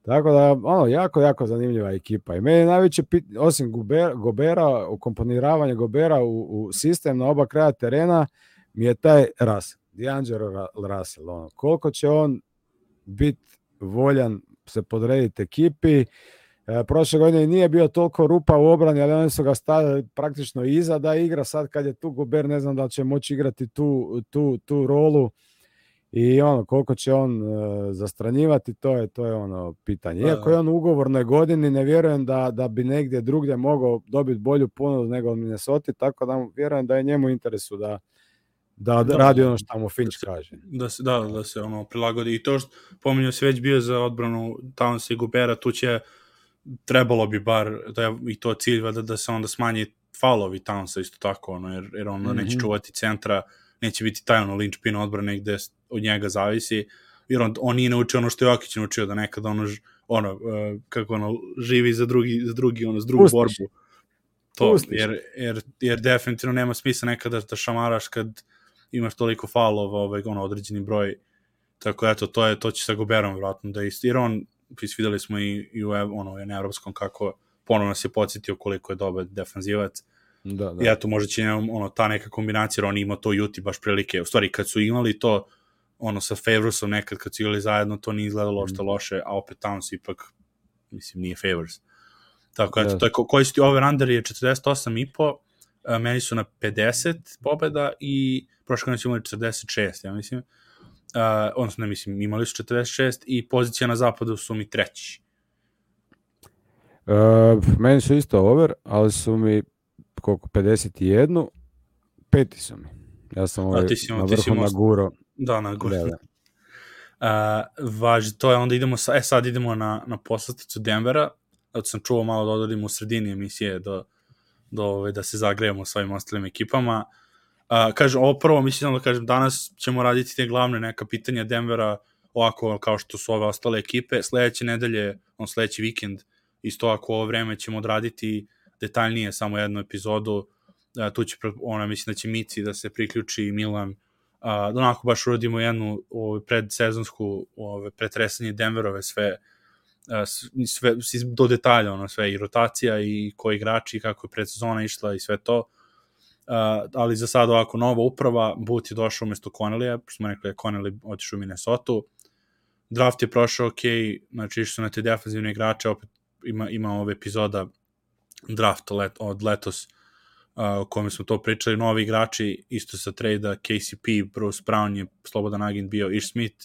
Tako da, ono, jako, jako zanimljiva ekipa. I meni najveće, pit, osim Gobera, Gobera ukomponiravanje Gobera u, u sistem na oba kraja terena, mi je taj Russell, D'Angelo Russell. Ono, koliko će on biti voljan se podrediti ekipi, E, prošle godine nije bio toliko rupa u obrani, ali oni su ga stavili praktično iza da igra. Sad kad je tu Gober, ne znam da će moći igrati tu, tu, tu rolu i ono koliko će on uh, zastranjivati to je to je ono pitanje. Da, Iako je da. on u ugovornoj godini ne vjerujem da da bi negdje drugdje mogao dobiti bolju ponudu nego od Minnesota, tako da vjerujem da je njemu interesu da da, da radi ono što mu Finch da kaže. Da se, da, da se ono prilagodi. I to što pominjao se već bio za odbranu Towns i Gubera, tu će trebalo bi bar, da je i to cilj da, da se onda smanji faulovi Townsa isto tako, ono, jer, jer on mm -hmm. neće čuvati centra, neće biti taj ono linčpin odbrane gde od njega zavisi, jer on, on nije naučio ono što je Jokić naučio, da nekada ono, ono uh, kako ono, živi za drugi, za drugi, ono, za drugu Pustiš. borbu. To, Pustiš. jer, jer, jer definitivno nema smisla nekada da šamaraš kad imaš toliko faulova, ovaj, ono, određeni broj, tako eto, to je, to će sa Goberom vratno da isti, jer on, videli smo i, i u, ono, na evropskom kako ponovno se podsjetio koliko je dobar defanzivac, Da, da. I eto, možda će ono, ta neka kombinacija, jer on ima to Juti baš prilike. U stvari, kad su imali to, ono, sa Favorsom nekad, kad su igrali zajedno, to nije izgledalo što mm. loše, a opet Towns ipak, mislim, nije Favors. Tako, eto, da. to je, ko, koji su ti over-under je 48,5, a, meni su na 50 pobeda i prošle godine su imali 46, ja mislim. odnosno ne mislim, imali su 46 i pozicija na zapadu su mi treći. Uh, meni su isto over, ali su mi koliko, 51, peti su mi. Ja sam ovaj, ti si, na ti si vrhu na guro. Da, na gore. Da, da. Uh, važi, to je onda idemo, sa, e sad idemo na, na poslasticu Denvera, zato sam čuo malo da odradimo u sredini emisije do, do ove, da se zagrejemo s ovim ostalim ekipama. Uh, kažem, ovo prvo, mislim da kažem, danas ćemo raditi te glavne neka pitanja Denvera, ovako kao što su ove ostale ekipe. Sledeće nedelje, on sledeći vikend, isto ako ovo vreme ćemo odraditi detaljnije samo jednu epizodu. Uh, tu će, ona, mislim da će Mici da se priključi Milan, uh, da onako baš uradimo jednu ovaj, predsezonsku ovaj, pretresanje Denverove sve, a, sve, do detalja, ono, sve i rotacija i koji igrači, kako je predsezona išla i sve to. Uh, ali za sad ovako nova uprava, Boot je došao umesto Connellija, pošto smo rekli da je Connelly otišao u Minnesota. Draft je prošao ok, znači išli su na te defensivne igrače, opet ima, ima ove epizoda draft let, od letos o kome smo to pričali, novi igrači, isto sa trejda, KCP, Bruce Brown je slobodan agent bio, Ish Smith,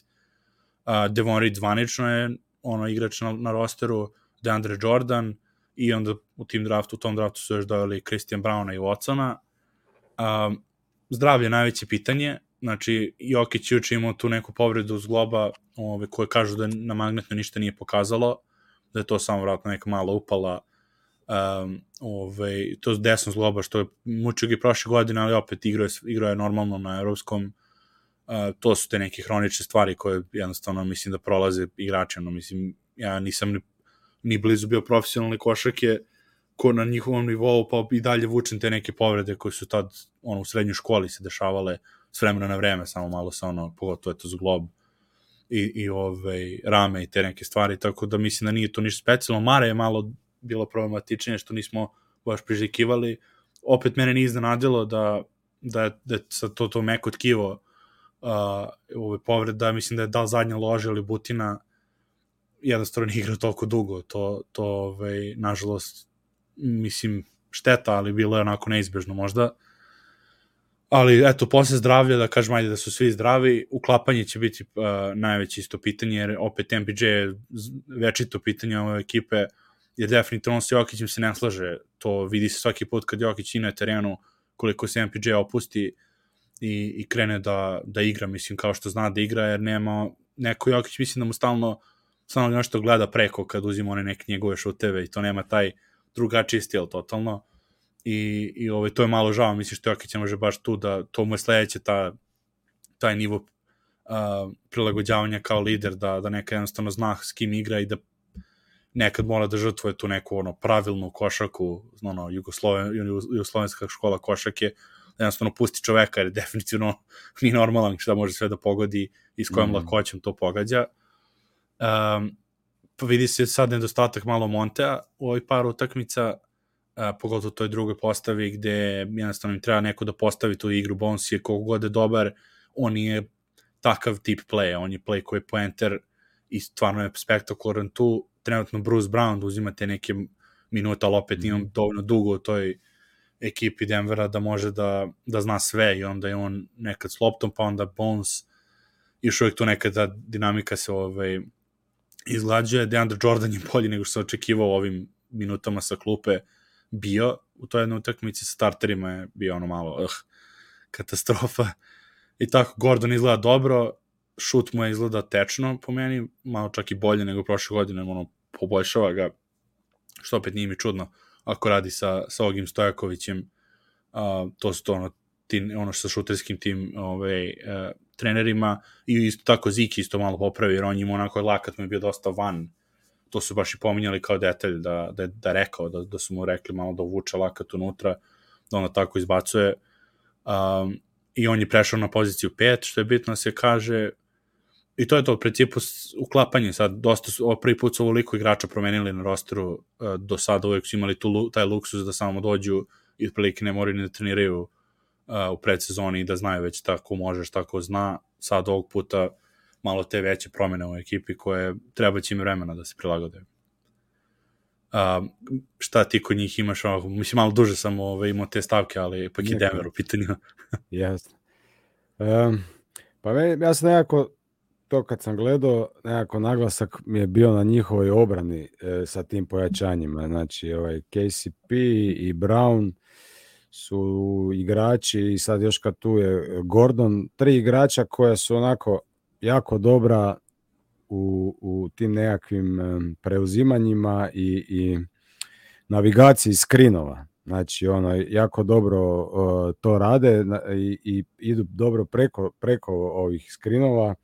uh, Devon Reed zvanično je ono igrač na, na rosteru, DeAndre Jordan i onda u tim draftu, u tom draftu su još doveli Christian Browna i Watsona. Um, zdravlje je najveće pitanje, znači Jokić juče imao tu neku povredu zgloba ove, koje kažu da na magnetno ništa nije pokazalo, da je to samo vratno neka mala upala um, ovaj, to desno zgloba što je mučio i prošle godine, ali opet igrao je, igrao je normalno na evropskom uh, to su te neke hronične stvari koje jednostavno mislim da prolaze igrači, ono, mislim, ja nisam ni, ni blizu bio profesionalni košarke ko na njihovom nivou, pa i dalje vučem te neke povrede koje su tad ono, u srednjoj školi se dešavale s vremena na vreme, samo malo sa ono, pogotovo je to zglob i, i ovaj, rame i te neke stvari, tako da mislim da nije to ništa specijalno. Mare je malo bilo problematičnije što nismo baš priželjkivali. Opet mene nije iznenadilo da, da, da sad to, to meko tkivo uh, ove povreda, mislim da je dal zadnja loža ili butina jednostavno nije igrao toliko dugo. To, to ovaj, nažalost, mislim, šteta, ali bilo je onako neizbežno možda. Ali, eto, posle zdravlja, da kažem, ajde da su svi zdravi, uklapanje će biti uh, najveće isto pitanje, jer opet MPJ je večito pitanje ove ekipe, jer definitivno on s Jokićem se ne slaže, to vidi se svaki put kad Jokić ide na terenu, koliko se MPJ opusti i, i krene da, da igra, mislim, kao što zna da igra, jer nema, neko Jokić mislim da mu stalno, stalno nešto gleda preko kad uzima one neke njegove šuteve i to nema taj drugačiji stil totalno. I, i ovaj, to je malo žao, mislim što Jokić može baš tu da, to mu je sledeće ta, taj nivo uh, prilagođavanja kao lider, da, da neka jednostavno zna s kim igra i da nekad mora da žrtvuje tu neku ono pravilnu košaku, ono Jugosloven, jugoslovenska škola košake, da jednostavno pusti čoveka jer definitivno (laughs) nije normalan šta može sve da pogodi i s kojom Mm. lakoćem to pogađa. Um, pa vidi se sad nedostatak malo Montea u ovoj par utakmica, a, pogotovo u toj drugoj postavi gde jednostavno im treba neko da postavi tu igru, Bones je koliko god je dobar, on je takav tip playa, on je play koji je poenter i stvarno je spektakularan tu, trenutno Bruce Brown da uzima te neke minute, ali opet Mhm. imam dovoljno dugo u toj ekipi Denvera da može da, da zna sve i onda je on nekad s loptom, pa onda Bones još uvijek tu neka ta dinamika se ovaj, izglađuje. DeAndre Jordan je bolji nego što se očekivao ovim minutama sa klupe bio. U toj jednoj utakmici sa starterima je bio ono malo uh, katastrofa. I tako, Gordon izgleda dobro, šut mu je izgleda tečno po meni, malo čak i bolje nego prošle godine, ono, poboljšava ga, što opet nije mi čudno, ako radi sa, sa Ogim Stojakovićem, a, to su to ono, ti, ono sa šuterskim tim ovaj, uh, trenerima i isto tako Ziki isto malo popravi, jer on ima onako lakat mu je bio dosta van, to su baš i pominjali kao detalj, da, da, da rekao, da, da su mu rekli malo da uvuče lakat unutra, da ona tako izbacuje. Um, I on je prešao na poziciju 5, što je bitno da se kaže, i to je to, u principu uklapanje sad, dosta su, prvi put su ovoliko igrača promenili na rosteru, uh, do sada uvek su imali tu, taj luksus da samo dođu i otprilike ne moraju ni da treniraju uh, u predsezoni i da znaju već tako možeš, tako zna, sad ovog puta malo te veće promene u ekipi koje treba će im vremena da se prilagode. Um, šta ti kod njih imaš, ovako, mislim malo duže sam ove, imao te stavke, ali ipak i Neka. Denver u pitanju. (laughs) Jasno. Um, pa me, ja sam nekako to kad sam gledao, nekako naglasak mi je bio na njihovoj obrani e, sa tim pojačanjima. Znači, ovaj KCP i Brown su igrači i sad još kad tu je Gordon, tri igrača koja su onako jako dobra u, u tim nekakvim preuzimanjima i, i navigaciji skrinova. Znači, ono, jako dobro uh, to rade i, i idu dobro preko, preko ovih skrinova.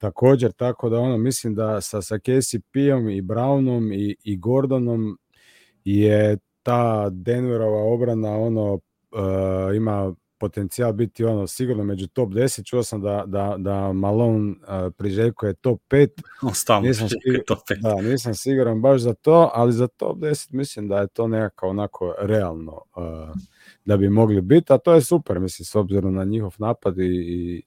Također, tako da ono, mislim da sa, sa KCP-om i Brownom i, i Gordonom je ta Denverova obrana ono uh, ima potencijal biti ono sigurno među top 10. Čuo sam da, da, da Malone uh, priželjkuje top 5. (laughs) On nisam, sigur, top 5. Da, nisam siguran baš za to, ali za top 10 mislim da je to nekako onako realno uh, da bi mogli biti, a to je super, mislim, s obzirom na njihov napad i, i,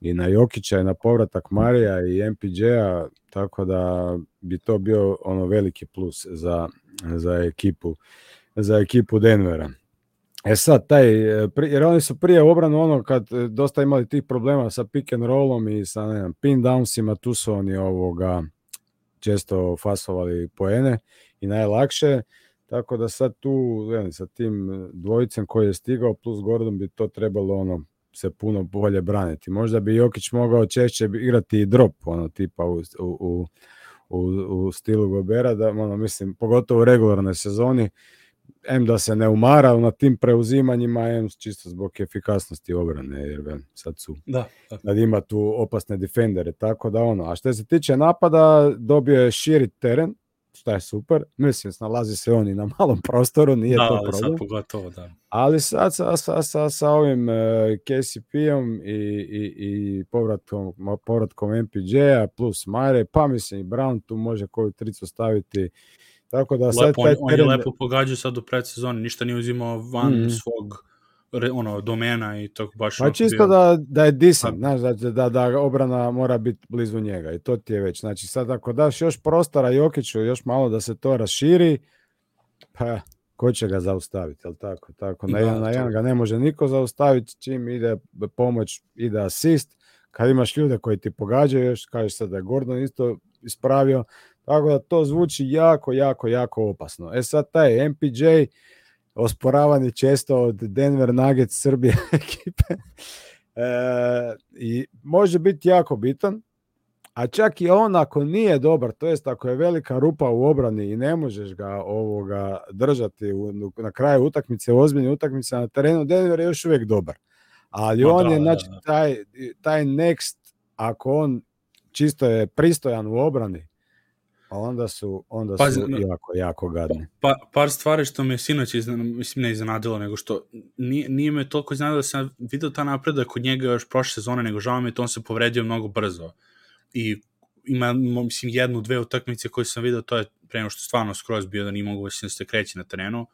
i na Jokića i na povratak Marija i MPJ-a, tako da bi to bio ono veliki plus za, za ekipu za ekipu Denvera. E sad, taj, jer oni su prije obranu ono kad e, dosta imali tih problema sa pick and rollom i sa ne znam, pin downsima, tu su oni ovoga često fasovali poene i najlakše. Tako da sad tu, ne, sa tim dvojicem koji je stigao plus Gordon bi to trebalo ono se puno bolje braniti. Možda bi Jokić mogao češće igrati i drop, ono tipa u, u, u, u stilu Gobera, da ono mislim, pogotovo u regularnoj sezoni, M da se ne umara na tim preuzimanjima, M čisto zbog efikasnosti obrane, jer ven, sad su, da, da. Kad ima tu opasne defendere, tako da ono, a što se tiče napada, dobio je širi teren, što je super, mislim, nalazi se oni na malom prostoru, nije da, to problem. Da, pogotovo, da. Ali sad sa, sa, sa, sa ovim uh, KCP-om i, i, i povratkom, povratkom MPJ-a plus Mare, pa mislim i Brown tu može koju tricu staviti, Tako da sad lepo, taj on, teren... on je lepo pogađao sad u predsezoni, ništa nije uzimao van mm. svog ono domena i to baš pa čisto bio... da, da je decent, znaš, da, da, da obrana mora biti blizu njega i to ti je već, znači sad ako daš još prostora Jokiću, još malo da se to raširi, pa ko će ga zaustaviti, jel tako? Tako, na, da, jedan, na jedan ga ne može niko zaustaviti, čim ide pomoć, ide asist, kad imaš ljude koji ti pogađaju, još kažeš sad da je Gordon isto ispravio, Tako da to zvuči jako, jako, jako opasno. E sad taj MPJ osporavan je često od Denver Nuggets Srbije (laughs) ekipe e, i može biti jako bitan, a čak i on ako nije dobar, to jest ako je velika rupa u obrani i ne možeš ga ovoga držati u, na kraju utakmice, ozbiljne utakmice na terenu, Denver je još uvijek dobar. Ali on da, je, znači, da, da. taj, taj next, ako on čisto je pristojan u obrani, onda su, onda pa, su jako, jako gadni. Pa, par stvari što me sinoć izna, mislim ne iznenadilo, nego što nije, nije me toliko iznenadilo da sam vidio ta napredak kod njega još prošle sezone, nego žao mi je to on se povredio mnogo brzo. I ima, mislim, jednu, dve utakmice koje sam vidio, to je pre što stvarno skroz bio da nije mogu da se kreće na terenu.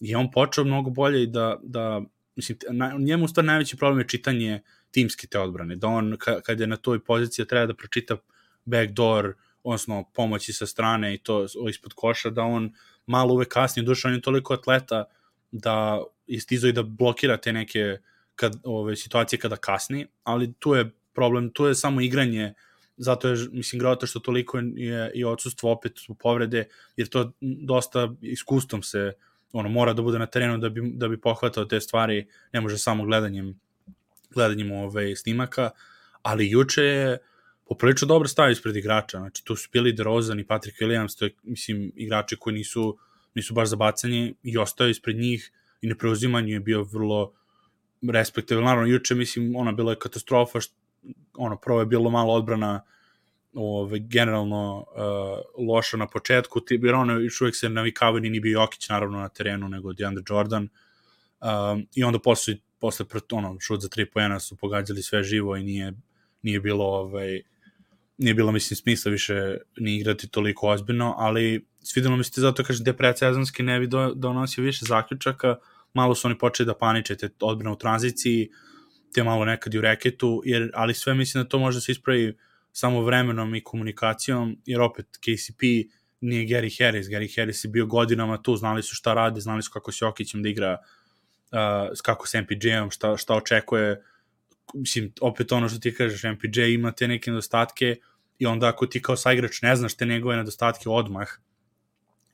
I on počeo mnogo bolje i da, da mislim, na, njemu stvar najveći problem je čitanje timske te odbrane, da on ka, kad je na toj poziciji treba da pročita backdoor, uh, odnosno pomoći sa strane i to ispod koša, da on malo uvek kasnije, duša on je toliko atleta da je stizo i da blokira te neke kad, ove, situacije kada kasni, ali tu je problem, tu je samo igranje, zato je, mislim, grota što toliko je i odsustvo opet u povrede, jer to dosta iskustvom se ono mora da bude na terenu da bi, da bi pohvatao te stvari, ne može samo gledanjem gledanjem ove snimaka, ali juče je poprilično dobro stavio ispred igrača, znači tu su bili DeRozan i Patrick Williams, to je, mislim, igrači koji nisu, nisu baš za bacanje i ostao ispred njih i na preuzimanju je bio vrlo respektabilan. Naravno, juče, mislim, ona bila je katastrofa, što, ono, prvo je bilo malo odbrana ove, generalno uh, loša na početku, ti, jer ono još uvijek se navikavaju, ni bio Jokić naravno na terenu, nego DeAndre Jordan, um, i onda posle, posle ono, šut za tri pojena su pogađali sve živo i nije, nije bilo ovaj, nije bilo, mislim, smisla više ni igrati toliko ozbiljno, ali svidelo mi se zato, kažem, te predsezonski ne bi do, donosio više zaključaka, malo su oni počeli da paniče, te odbrane u tranziciji, te malo nekad i u reketu, jer, ali sve mislim da to može da se ispravi samo vremenom i komunikacijom, jer opet KCP nije Gary Harris, Gary Harris je bio godinama tu, znali su šta radi, znali su kako se Jokićem da igra, uh, kako s MPJ-om, šta, šta očekuje, mislim, opet ono što ti kažeš, MPJ ima te neke nedostatke i onda ako ti kao saigrač ne znaš te njegove nedostatke odmah,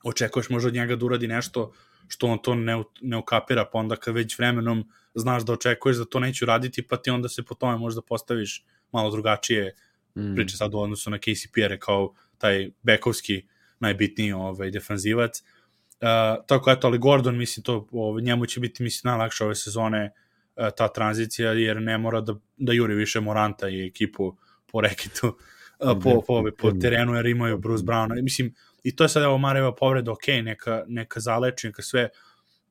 očekuješ možda od njega da uradi nešto što on to ne, ne ukapira, pa onda kad već vremenom znaš da očekuješ da to neću raditi, pa ti onda se po tome možda postaviš malo drugačije mm. priče sad u odnosu na KCP-ere kao taj bekovski najbitniji ovaj, defanzivac. Uh, tako eto, ali Gordon, mislim, to, ovaj, njemu će biti, mislim, najlakše ove sezone uh, ta tranzicija, jer ne mora da, da juri više Moranta i ekipu po rekitu, uh, po, po, po, po terenu, jer imaju Bruce Brown. Mislim, i to je sad, evo, Mareva povreda, ok, neka, neka zaleči, neka sve,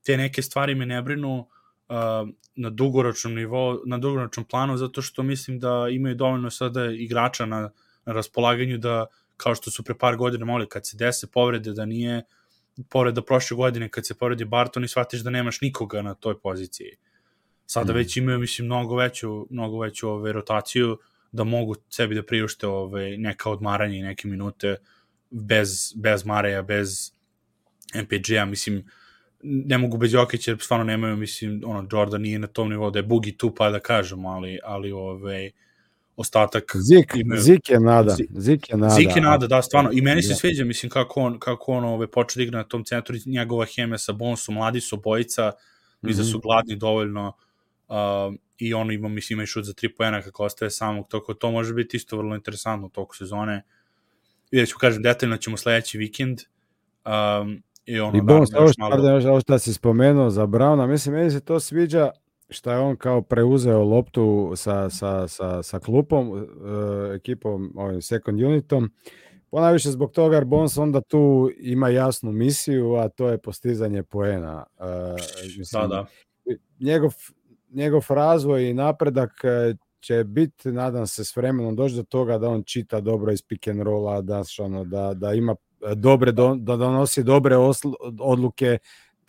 te neke stvari me ne brinu uh, na dugoročnom nivou, na dugoročnom planu, zato što mislim da imaju dovoljno sada igrača na, na raspolaganju da, kao što su pre par godina moli, kad se dese povrede, da nije povreda prošle godine, kad se povredi Barton i shvatiš da nemaš nikoga na toj poziciji. Sada mm. već imaju, mislim, mnogo veću, mnogo veću ove, rotaciju, da mogu sebi da priušte ove, neka odmaranje i neke minute bez, bez Mareja, bez MPG-a, mislim, ne mogu bez Jokića, jer stvarno nemaju, mislim, ono, Jordan nije na tom nivou da je Bugi tu, pa da kažemo, ali, ali ove, ostatak... Zik, imaju... Zik je nada. Zik je nada. Zik je nada, da, stvarno. I meni se sviđa, mislim, kako on, kako on ove, počeo da igra na tom centru, njegova heme sa Bonsu, mladi su bojica, mm -hmm. da su gladni dovoljno uh, i on ima, mislim, ima i šut za tri pojena kako ostaje samog, toko to može biti isto vrlo interesantno u toku sezone. Vidjet ću, kažem, detaljno ćemo sledeći vikend. Um, I, ono, I da, ovo, što, malo... ovo što si spomenuo za Brauna, mislim, meni se to sviđa šta je on kao preuzeo loptu sa, sa, sa, sa klupom, uh, ekipom, ovim second unitom, ponajviše zbog toga jer Bones onda tu ima jasnu misiju, a to je postizanje poena. Uh, mislim, da, da. Njegov, njegov razvoj i napredak e, će biti, nadam se, s vremenom doći do toga da on čita dobro iz pick and rolla, da, ono, da, da ima dobre, da donosi dobre odluke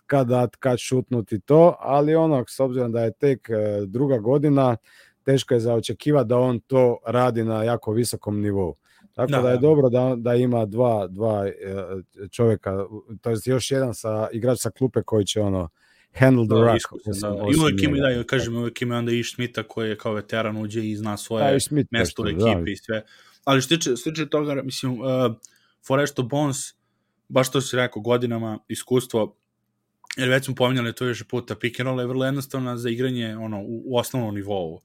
kada kad šutnuti to, ali ono, s obzirom da je tek e, druga godina, teško je zaočekivati da on to radi na jako visokom nivou. Tako da, da je da. dobro da, da ima dva, dva e, čovjeka, to je još jedan sa, igrač sa klupe koji će ono handle the da, rock. da. I uvek ima, da, kažem, uvek ima onda i Šmita koji je kao veteran uđe i zna svoje da, Schmidt mesto u ekipi da. i sve. Ali što tiče, što tiče toga, mislim, uh, Foresto Bones, baš to si rekao, godinama iskustvo, jer već smo pominjali to više puta, pick and roll je vrlo jednostavna za igranje ono, u, u osnovnom nivou,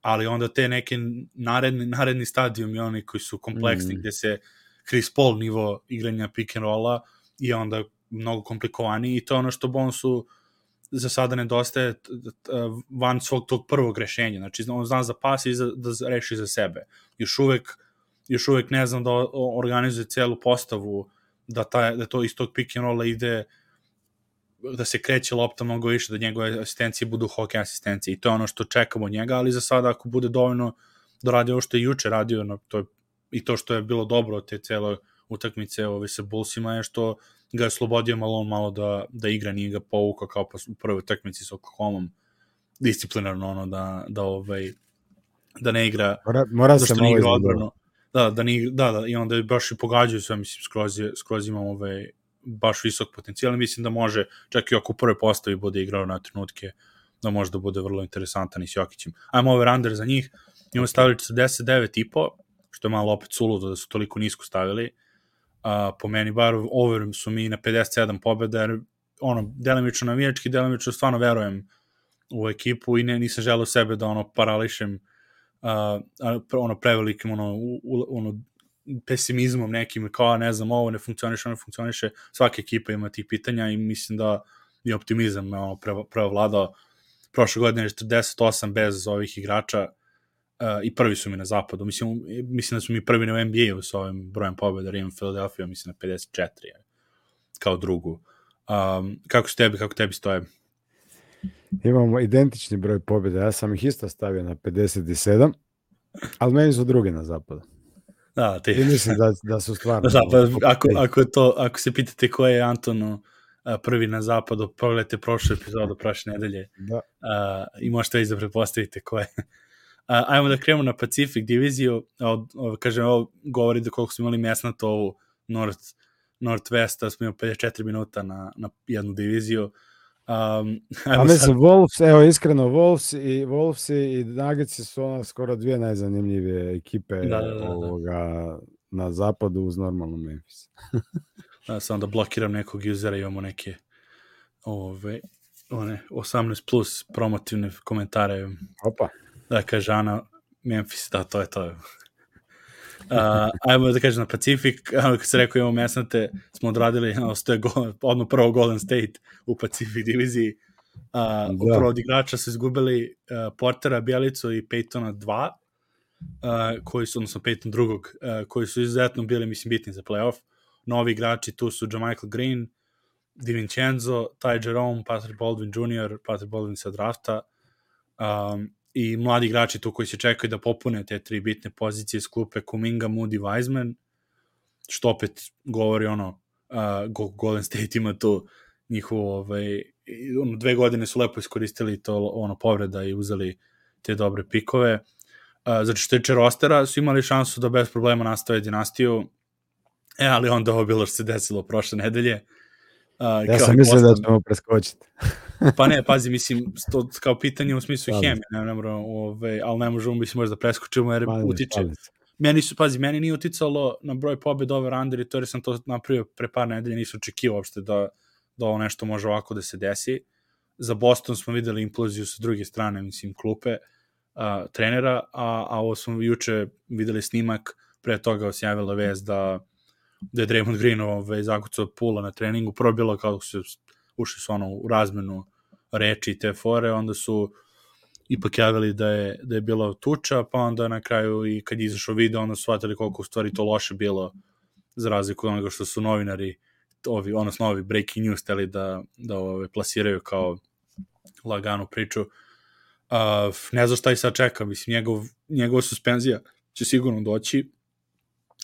ali onda te neke naredni, naredni stadijumi, oni koji su kompleksni, mm. gde se Chris Paul nivo igranja pick and rolla i onda mnogo komplikovaniji i to je ono što Bonsu za sada nedostaje van svog tog prvog rešenja. Znači, on zna za pas i za, da reši za sebe. Još uvek, još uvek ne znam da organizuje celu postavu, da, ta, da to iz tog pick and rolla ide da se kreće lopta mnogo više, da njegove asistencije budu hokej asistencije i to je ono što čekamo od njega, ali za sada ako bude dovoljno da radi ovo što je juče radio, no, to je, i to što je bilo dobro od te cele utakmice ove, sa Bullsima je što ga je slobodio malo on malo da, da igra, nije ga povukao kao pa u prvoj utakmici sa Oklahomom. Disciplinarno ono da, da ovaj da ne igra. Mora, mora da se malo igra odbranu. Da, da, ne, da, da, i onda je baš i pogađaju sve, mislim, skroz, je, skroz imam ovaj, baš visok potencijal, mislim da može, čak i ako u prvoj postavi bude igrao na trenutke, da može da bude vrlo interesantan i s Jokićem. Ajmo over-under za njih, imamo stavili 49,5, što je malo opet suludo da su toliko nisko stavili, uh, po meni bar over su mi na 57 pobjeda, jer ono, delimično navijački, delimično stvarno verujem u ekipu i ne, nisam želeo sebe da ono parališem uh, ono prevelikim ono, u, u, ono pesimizmom nekim, kao ne znam, ovo ne funkcioniše, ovo ne funkcioniše, svaka ekipa ima tih pitanja i mislim da je optimizam ono, vladao prošle godine 48 bez ovih igrača uh, i prvi su mi na zapadu. Mislim, mislim da su mi prvi na NBA-u sa ovim brojem pobjeda, jer imam Philadelphia, mislim na 54 kao drugu. Um, kako su tebi, kako tebi stoje? Imamo identični broj pobjeda, ja sam ih isto stavio na 57, ali meni su drugi na zapadu. Da, ti. I mislim da, da su stvarno... (laughs) Da, pa, ako, ako, to, ako se pitate ko je Antonu prvi na zapadu, pogledajte prošlu epizodu prošle nedelje da. a, i možete već da prepostavite ko je. A, ajmo da krenemo na Pacific diviziju, od, od, kažem, ovo govori da koliko smo imali mjesna to u North, Northwest, da smo imali 54 minuta na, na jednu diviziju. Um, (laughs) A mislim, Wolves, evo iskreno, Wolves i, Wolves i Nuggetsi su ono skoro dvije najzanimljivije ekipe Da, da, da, da. ovoga, na zapadu uz normalno Memphis. (laughs) Da, sam da blokiram nekog usera, imamo neke ove, one 18 plus promotivne komentare. Opa. Da, kaže Ana, Memphis, da, to je to. Uh, ajmo da kažem na Pacifik, ano, kad se rekao imamo mesnate, smo odradili, stoje go, odmah prvo Golden State u Pacific diviziji. Uh, Da. Upravo od igrača su izgubili uh, Portera, Bjelicu i Peytona 2, uh, koji su, odnosno Peyton drugog, uh, koji su izuzetno bili, mislim, bitni za playoff. Novi igrači tu su Jamichael Green, DiVincenzo, Ty Jerome, Patrick Baldwin Jr., Patrick Baldwin sa drafta, um, i mladi igrači tu koji se čekaju da popune te tri bitne pozicije iz klupe Kuminga, Moody, Wiseman, što opet govori ono, uh, Go- Golden State ima tu njihovu, ovaj, ono, dve godine su lepo iskoristili to ono povreda i uzeli te dobre pikove. Uh, znači što tiče rostera, su imali šansu da bez problema nastave dinastiju, e, ali onda ovo bilo što se desilo prošle nedelje. Uh, Ja kao sam mislio da ćemo preskočiti. (laughs) Pa ne, pazi, mislim, to kao pitanje u smislu hemije, ne, ne moramo, ove, ali ne možemo, mislim, možda preskočimo jer se, utiče. se. Meni su, pazi, meni nije uticalo na broj pobjeda over under i to jer sam to napravio pre par nedelja, nisam očekivao uopšte da, da ovo nešto može ovako da se desi. Za Boston smo videli imploziju sa druge strane, mislim, klupe a, trenera, a, a ovo smo juče videli snimak, pre toga se javila vez da, da je Draymond Green ove, zakucao pula na treningu, prvo bilo kao su ušli su ono u razmenu reči i te fore, onda su ipak javili da je, da je bila tuča, pa onda na kraju i kad je izašao video, onda su shvatili koliko u stvari to loše bilo za razliku od onoga što su novinari ovi, odnosno ovi breaking news teli da, da ove, plasiraju kao laganu priču. Uh, ne znam šta i sad čeka, mislim, njegov, njegova suspenzija će sigurno doći.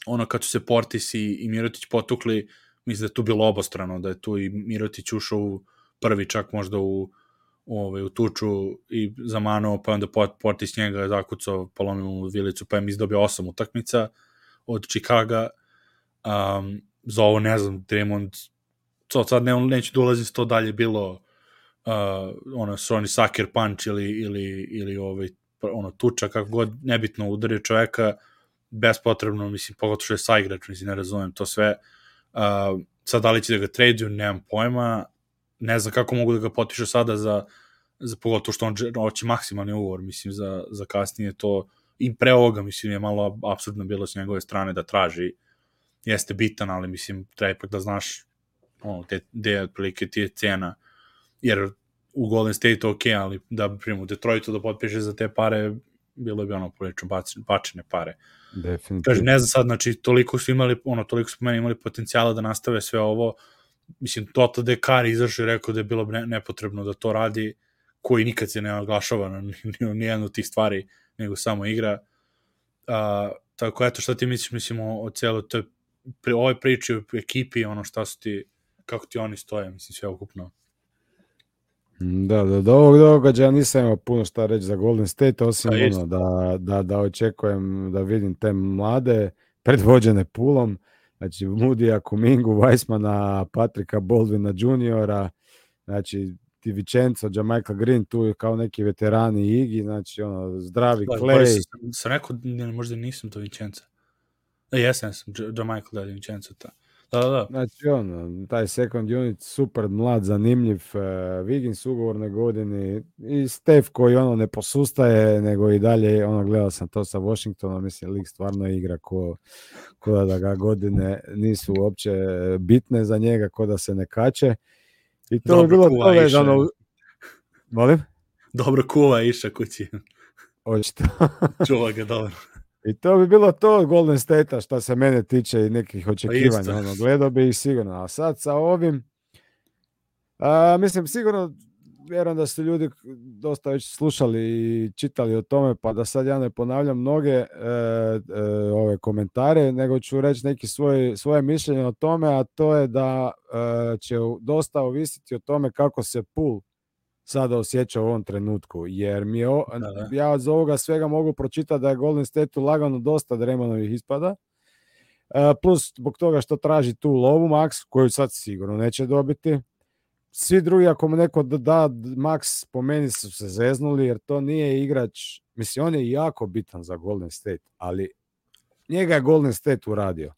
Ono kad su se Portis i, i Mirotić potukli, mislim da je tu bilo obostrano, da je tu i Mirotić ušao u prvi čak možda u, ovaj, u tuču i zamanuo, pa onda Port- Portis njega zakucao, polomio mu vilicu, pa je mi izdobio osam utakmica od Chicaga. Um, za ovo ne znam, Draymond, to sad ne, neću da ulazim to dalje bilo uh, ono, su oni sucker punch ili, ili, ili ovaj, ono, tuča, kako god, nebitno udario čoveka, bespotrebno, mislim, pogotovo što je saigrač, mislim, ne razumem to sve. Uh, sad, da li će da ga traduju, nemam pojma, ne znam kako mogu da ga potišu sada za, za pogotovo što on hoće maksimalni ugovor, mislim, za, za kasnije to, i pre ovoga, mislim, je malo absurdno bilo s njegove strane da traži, jeste bitan, ali, mislim, treba ipak da znaš ono, te, gde otprilike ti je cena, jer u Golden State ok, ali da primu Detroitu da potpiše za te pare, bilo bi ono prilično bač- bačene pare. Definitivno. Kažem, ne znam sad, znači, toliko su imali, ono, toliko su meni imali potencijala da nastave sve ovo, mislim, Toto Dekar izašao i rekao da je bilo ne, nepotrebno da to radi, koji nikad se ne oglašava na (laughs) ni- ni- nijednu od tih stvari, nego samo igra. A, tako, eto, šta ti misliš, mislim, o, o celo toj, pri, ovoj priči o ekipi, ono, šta su ti, kako ti oni stoje, mislim, sve ukupno. Da, da, do ovog događaja nisam imao puno šta reći za Golden State, osim isto. ono, da, da, da očekujem da vidim te mlade, predvođene pulom, znači Moodya, Kumingu, Weissmana, Patrika Baldwina juniora, znači Di Vincenzo, Jamaica Green, tu je kao neki veterani Igi, znači ono, zdravi Da, Clay, sam, sam rekao, ne, možda nisam to Vincenzo. E, jesam, jesam, J- Jamichael da, Vincenzo, ta. Da, da, da. Znači, ono, taj second unit, super mlad, zanimljiv, uh, Wiggins ugovorne godine i Steph koji ono ne posustaje, nego i dalje, ono, gledao sam to sa Washingtonom, mislim, lik stvarno igra ko, ko da ga godine nisu uopće bitne za njega, ko da se ne kače. I to je Dobro bilo kuva to Iša. vezano... u- Molim? Dobro kuva iša kući. Očito. (laughs) Čuva ga dobro. I to bi bilo to Golden State-a što se mene tiče i nekih očekivanja. isto. Ono, gledao bi ih sigurno. A sad sa ovim, a, mislim, sigurno vjerujem da su ljudi dosta već slušali i čitali o tome, pa da sad ja ne ponavljam mnoge e, e, ove komentare, nego ću reći neki svoj, svoje mišljenje o tome, a to je da e, će dosta ovisiti o tome kako se pool sada osjeća u ovom trenutku, jer mi je, o- Da, da. ja od ovoga svega mogu pročitati da je Golden State lagano dosta Draymonovih ispada, E, plus zbog toga što traži tu lovu Max, koju sad sigurno neće dobiti, svi drugi, ako mu neko da, da Max, po meni su se zeznuli, jer to nije igrač, mislim, on je jako bitan za Golden State, ali njega je Golden State uradio.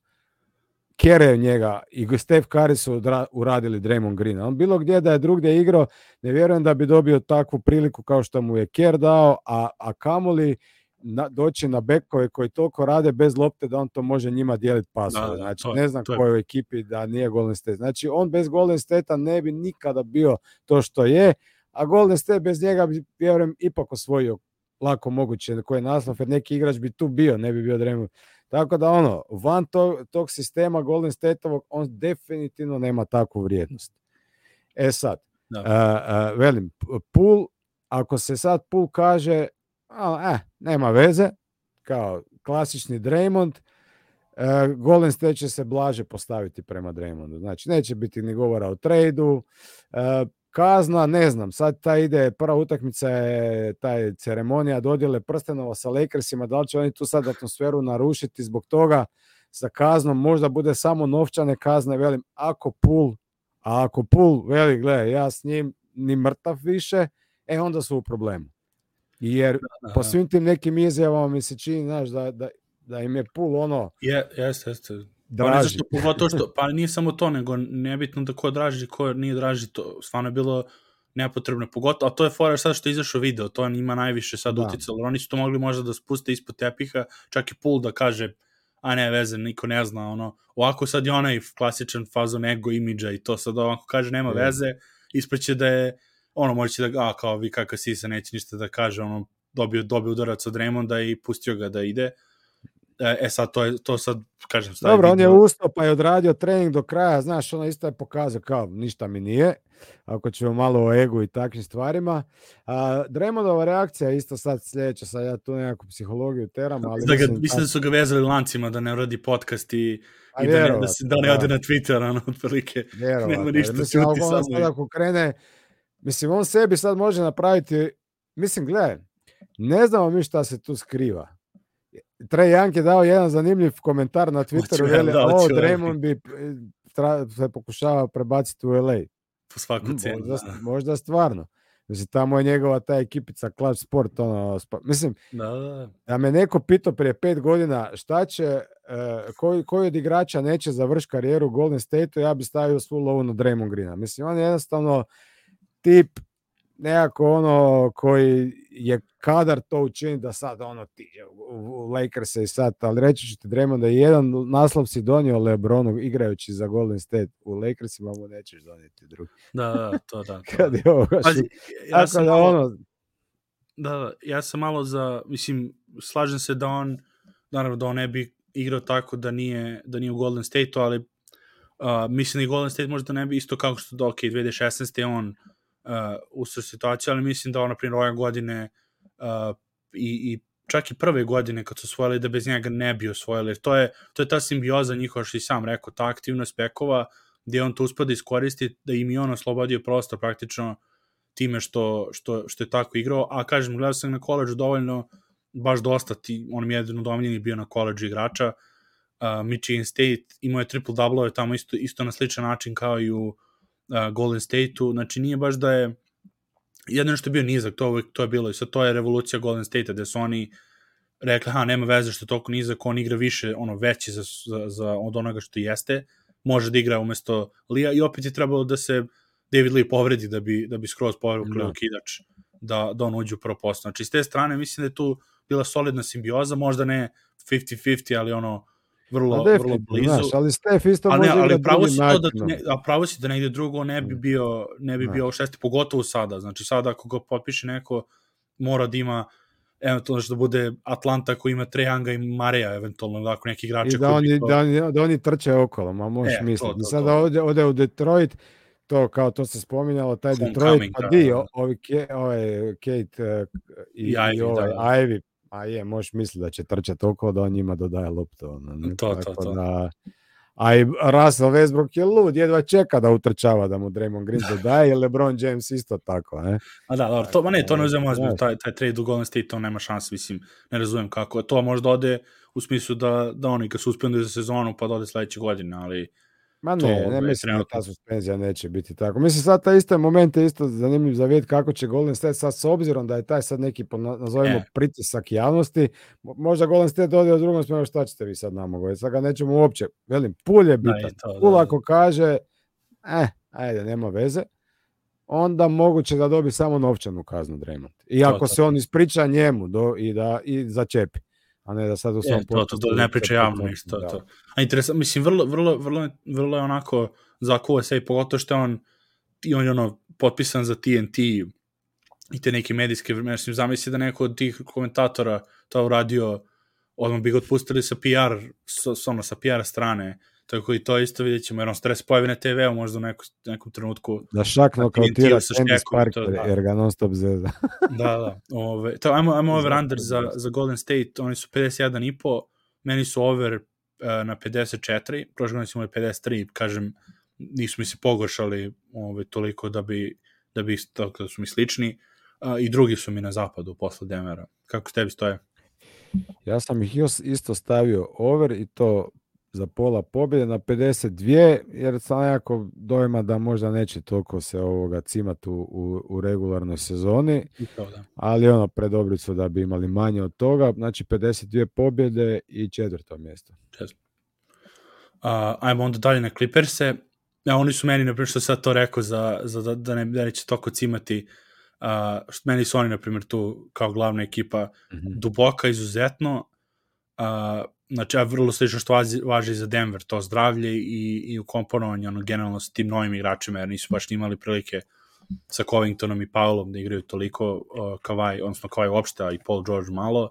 Kere njega i Steph Curry su uradili Draymond Green. On bilo gdje da je drugdje igrao, ne vjerujem da bi dobio takvu priliku kao što mu je Kerr dao, a, a kamoli na, doći na bekove koji toliko rade bez lopte da on to može njima dijeliti pasove. Da, da, znači, ne znam to kojoj ekipi da nije Golden State. Znači, on bez Golden State ne bi nikada bio to što je, a Golden State bez njega bi, vjerujem, ipak osvojio lako moguće koji je naslov, jer neki igrač bi tu bio, ne bi bio Draymond. Tako da ono, van tog, tog sistema Golden State-ovog, on definitivno nema takvu vrijednost. E sad, da. Uh, uh, velim, Pool, ako se sad Pool kaže, a, eh, nema veze, kao klasični Draymond, uh, Golden State će se blaže postaviti prema Draymondu. Znači, neće biti ni govora o trejdu, uh, kazna, ne znam, sad ta ide, prva utakmica je taj ceremonija dodjele prstenova sa Lakersima, da li će oni tu sad atmosferu narušiti zbog toga sa kaznom, možda bude samo novčane kazne, velim, ako pul, a ako pul, veli, gledaj, ja s njim ni mrtav više, e onda su u problemu. Jer Aha. po svim tim nekim izjavama mi se čini, znaš, da, da, da im je pul ono... Je, jeste, jeste draži. Pa ne zašto, pogotovo što, pa nije samo to, nego nebitno da ko draži, ko nije draži, to stvarno je bilo nepotrebno, pogotovo, a to je fora sad što je izašao video, to ima najviše sad da. uticalo, oni su to mogli možda da spuste ispod tepiha, čak i Pul da kaže, a ne veze, niko ne zna, ono, ovako sad je onaj klasičan fazon ego imidža i to sad ovako kaže, nema veze, ispreće da je, ono, možete da, a, kao vi kakav si se neće ništa da kaže, ono, dobio, dobio udarac od Raymonda i pustio ga da ide, E, e sad, to, je, to sad, kažem, stavi Dobro, on je ustao pa je odradio trening do kraja, znaš, ono isto je pokazao kao ništa mi nije, ako ćemo malo o egu i takvim stvarima. A, Dremondova reakcija isto sad sljedeća, sad ja tu nekakvu psihologiju teram, ali... Da ga, mislim, mislim da su ga vezali lancima da ne radi podcast i, i da, ne, da, se, da ne da. ode na Twitter, ono, otprilike. Nema ništa, mislim, čuti samo. Sad ako krene, mislim, on sebi sad može napraviti, mislim, gledaj, ne znamo mi šta se tu skriva Trey Young je dao jedan zanimljiv komentar na Twitteru, veli, da, o, Draymond bi tra, se pokušava prebaciti u LA. Po svaku hm, cenu. Možda, da. možda stvarno. Mislim, tamo je njegova ta ekipica Club Sport, ono, spa, mislim, da, da. da me neko pitao prije pet godina šta će, uh, koji, koji od igrača neće završiti karijeru u Golden State-u, ja bi stavio svu lovu na Draymond Greena. Mislim, on je jednostavno tip nekako ono koji je kadar to učini da sad ono ti Lakers i sad, ali reći ću ti Draymond da je jedan naslov si donio Lebronu igrajući za Golden State u Lakersima mu nećeš donijeti drugi. Da, da, to da. (laughs) To. Kad je ovo Pazi, ja sam da malo, ono... Da, da, ja sam malo za, mislim, slažem se da on, naravno da on ne bi igrao tako da nije, da nije u Golden State-u, ali uh, mislim da i Golden State možda ne bi isto kao što da, ok, 2016. je on uh, u situaciju, ali mislim da ono, primjer, ove godine uh, i, i čak i prve godine kad su osvojili da bez njega ne bi osvojili, to je, to je ta simbioza njihova što i sam rekao, ta aktivnost Pekova, gde on to uspada da iskoristi, da im i on oslobodio prostor praktično time što, što, što je tako igrao, a kažem, gledao sam na koleđu dovoljno, baš dosta, ti, on mi je jedan od bio na koleđu igrača, uh, Michigan State, imao je triple-double, tamo isto, isto na sličan način kao i u uh, Golden State-u, znači nije baš da je jedno što je bio nizak, to, to je bilo i sad to je revolucija Golden State-a, gde su oni rekli, ha, nema veze što je toliko nizak, on igra više, ono, veći za, za, za od onoga što jeste, može da igra umesto Lija i opet je trebalo da se David Lee povredi da bi, da bi skroz povrekli da. kidač da, da on uđe u prvo posto. Znači, s te strane mislim da je tu bila solidna simbioza, možda ne 50-50, ali ono, vrlo, vrlo blizu. Znaš, ali Stef isto a ne, može ali pravo si to da, ne, a pravo si da negde drugo ne bi mm. bio, ne bi bio šesti, pogotovo sada. Znači sada ako ga potpiše neko, mora da ima eventualno da bude Atlanta koji ima Trejanga i Mareja, eventualno tako neki igrači I da oni, to... da, oni, da oni trče okolo, ma možeš e, misliti. To, to, Sada ode, ode u Detroit, to kao to se spominjalo, taj Detroit, pa da, di, da. ovi, ovaj Kate uh, i, i, Ivy, i ovaj, da, da. Ivy, A je, možeš misliti da će trčati oko da on njima dodaje loptu. Ono, ne? To, to, to. Da, a i Russell Westbrook je lud, jedva čeka da utrčava da mu Draymond Green (laughs) dodaje i LeBron James isto tako. Ne? A da, dobro, to, ma ne, to ne uzemo ozbiljno, taj, taj trade u Golden State, to nema šanse, mislim, ne razumem kako. To možda ode u smislu da, da oni ga suspenduju za sezonu pa da ode sledeće godine, ali Ma To, ne, ne ovaj, mislim da ta suspenzija neće biti tako. Mislim sad taj isto moment je isto zanimljiv za vidjeti kako će Golden State sad s obzirom da je taj sad neki nazovimo E. pritisak javnosti, mo- možda Golden State ode u drugom smjeru šta ćete vi sad nama govoriti, sad ga nećemo uopće, velim, Pul je Da, bitan, to, da, Pul da. ako kaže, eh, ajde, nema veze, onda moguće da dobi samo novčanu kaznu Draymond. I To, ako to, se to. on ispriča njemu do, i da i začepi, a ne da sad u svom E, to, to, to, ne priča javno ništa, to, to. A interesantno, mislim, vrlo, vrlo, vrlo, vrlo je onako zakuva se i pogotovo što on, i on je ono, potpisan za TNT i te neke medijske vremena, mislim, zamisli da neko od tih komentatora to uradio, odmah bi ga otpustili sa PR, sa, ono, sa PR strane, tako i to isto vidjet ćemo, jer on stres pojavi na TV-u možda u neku, nekom trenutku, Da šak nokautira Candice i to, Parker, da. jer ga non stop zeza. (laughs) da, da. Ove, to, ajmo, ajmo over under za, za Golden State, oni su 51,5, meni su over uh, na 54, prošle godine su imali 53, kažem, nisu mi se pogoršali ove, toliko da bi, da bi tako da su mi slični, uh, i drugi su mi na zapadu posle Denvera. Kako s tebi stoje? Ja sam ih isto stavio over i to za pola pobjede na 52, jer sam nekako dojma da možda neće toliko se ovoga cimat u, u, u regularnoj sezoni, to, da. ali ono predobri su da bi imali manje od toga, znači 52 pobjede i četvrto mjesto. Uh, ajmo onda dalje na Clippers-e. Ja, oni su meni, na primjer, što sad to rekao, za, za da, da, ne, da neće toliko cimati, uh, što meni su oni, na primjer, tu kao glavna ekipa duboka izuzetno, uh, znači, a vrlo slično što važi, važi za Denver, to zdravlje i, i ukomponovanje, ono, generalno sa tim novim igračima, jer nisu baš imali prilike sa Covingtonom i Paulom da igraju toliko uh, Kavaj, odnosno Kavaj uopšte, a i Paul George malo.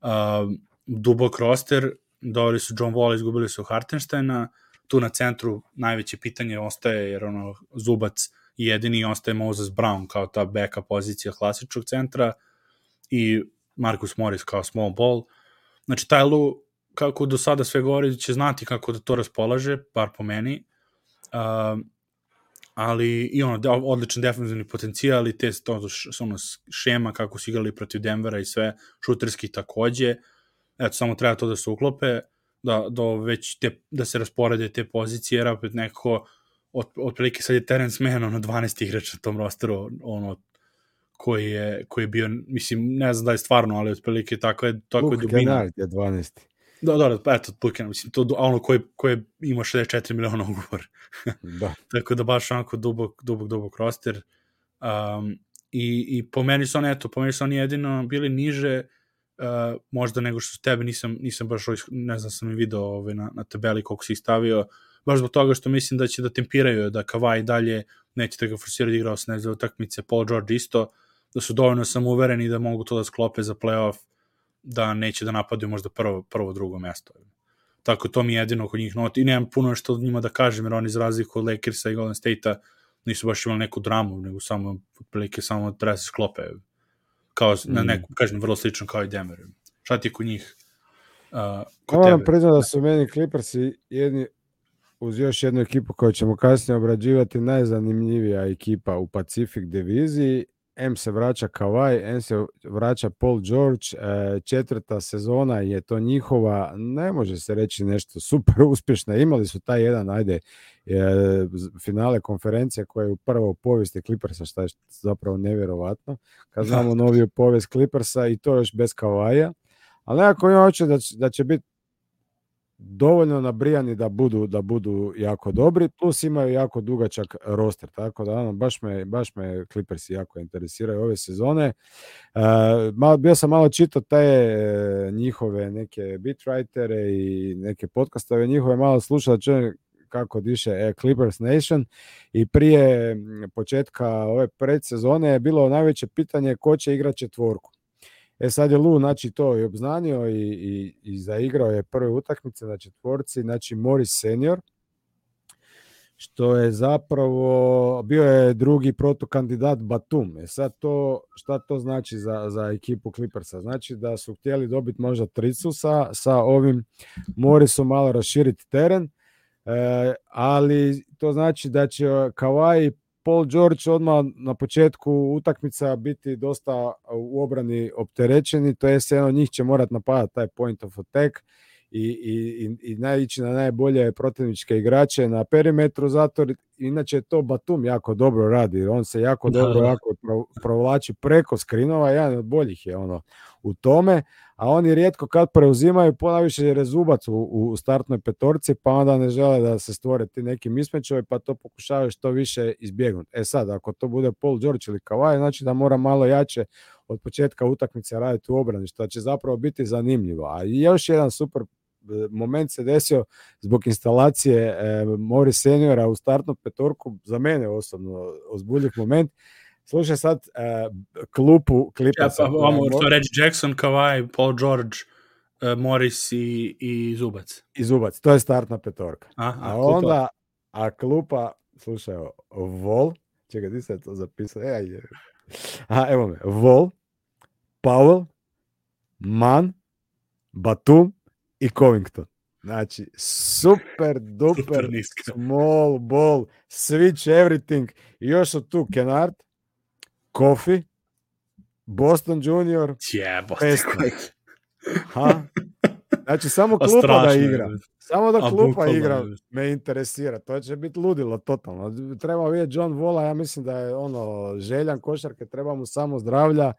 Uh, dubok roster, doveli su John Wall, izgubili su Hartensteina, tu na centru najveće pitanje ostaje, jer ono, Zubac je jedini ostaje Moses Brown kao ta beka pozicija klasičnog centra i Marcus Morris kao small ball. Znači, taj Lu, kako do sada sve govori, će znati kako da to raspolaže, bar po meni. Uh, ali i ono, da, odličan defensivni potencijal i te to, ono, šema kako su igrali protiv Denvera i sve, šuterski takođe. Eto, samo treba to da se uklope, da, da već te, da se rasporede te pozicije, jer opet nekako od, otprilike sad je Terence Mann ono 12 igrač na tom rosteru ono koji je, koji je bio, mislim, ne znam da je stvarno, ali otprilike tako je, tako je Luke dubina. Kennard je 12. Da, da, pa eto, Luke, mislim, to, a ono koji, koji ima 64 miliona (laughs) ugovor. Da. Tako da baš onako dubok, dubok, dubok roster. Um, i, I po meni su oni, eto, po meni su oni jedino bili niže, uh, možda nego što su tebe, nisam, nisam baš, ne znam, sam i video ovaj, na, na tabeli koliko si ih stavio, baš zbog toga što mislim da će da tempiraju, da Kawhi dalje neće da ga forsirati da igra 18 utakmice, Paul George isto, da su dovoljno samouvereni da mogu to da sklope za playoff, da neće da napadaju možda prvo, prvo drugo mesto. Tako to mi je jedino kod njih not i nemam puno što njima da kažem, jer oni iz razliku od Lakersa i Golden State-a nisu baš imali neku dramu, nego samo, otprilike, samo treba se sklope. Kao, na Mm. neku, kažem, vrlo slično kao i Denver. Šta ti je kod njih? Uh, kod Moram tebe? priznati da su meni Clippersi jedni uz još jednu ekipu koju ćemo kasnije obrađivati najzanimljivija ekipa u Pacific diviziji. M se vraća Kawhi, M se vraća Paul George, e, četvrta sezona je to njihova, ne može se reći nešto super uspješna, imali su taj jedan, ajde, e, finale konferencije koja je prva u povijesti Clippersa, što je zapravo nevjerovatno, kad Da. znamo noviju povijest Clippersa i to još bez Kawhi-a, ali nekako ja hoću da će, da će biti dovoljno nabrijani da budu da budu jako dobri, plus imaju jako dugačak roster, tako da ono, baš me, baš me Clippersi jako interesiraju ove sezone. E, malo, bio sam malo čitao te e, njihove neke beatwritere i neke podcastove njihove, malo slušao da čujem kako diše e, Clippers Nation i prije početka ove predsezone je bilo najveće pitanje ko će igrati četvorku. E sad je Lu znači to i obznanio i, i, i zaigrao je prve utakmice na četvorci, znači Morris senior, što je zapravo bio je drugi protukandidat Batum. E sad to, šta to znači za, za ekipu Clippersa? Znači da su htjeli dobiti možda tricu sa, sa ovim Morrisom malo raširiti teren, e, ali to znači da će Kawhi Paul George odmah na početku utakmica biti dosta u obrani opterećeni, to jest jedan od njih će morat napadati taj point of attack i, i, i naići na najbolje protivničke igrače na perimetru, zato inače to Batum jako dobro radi, on se jako da, dobro da. Jako provlači preko skrinova, jedan od boljih je ono u tome, a oni rijetko kad preuzimaju, ponaviše je rezubac u, u startnoj petorci, pa onda ne žele da se stvore ti neki mismečovi, pa to pokušavaju što više izbjegnuti. E sad, ako to bude Paul George ili Kawhi, znači da mora malo jače od početka utakmice raditi u obrani, što će zapravo biti zanimljivo. A još jedan super moment se desio zbog instalacije e, Mori seniora u startnu petorku, za mene osobno ozbuljiv moment. Slušaj sad e, klupu klipa. Ja, pa, vamo, što reći Jackson, Kawhi, Paul George, e, Morris i, i Zubac. I Zubac, to je startna petorka. A, a, a onda, a klupa, slušaj, Vol, čekaj, ti se to zapisao? E, je. A, evo me, Vol, Powell, Mann, Batum, i Covington. Znači, super, duper, small ball, switch everything. I još su tu Kennard, Kofi, Boston Junior, Boston ha? Znači, samo (laughs) klupa Strašno, da igra. Samo da klupa igra me interesira. To će biti ludilo totalno. Treba vidjeti John Vola, ja mislim da je ono željan košarke, treba mu samo zdravlja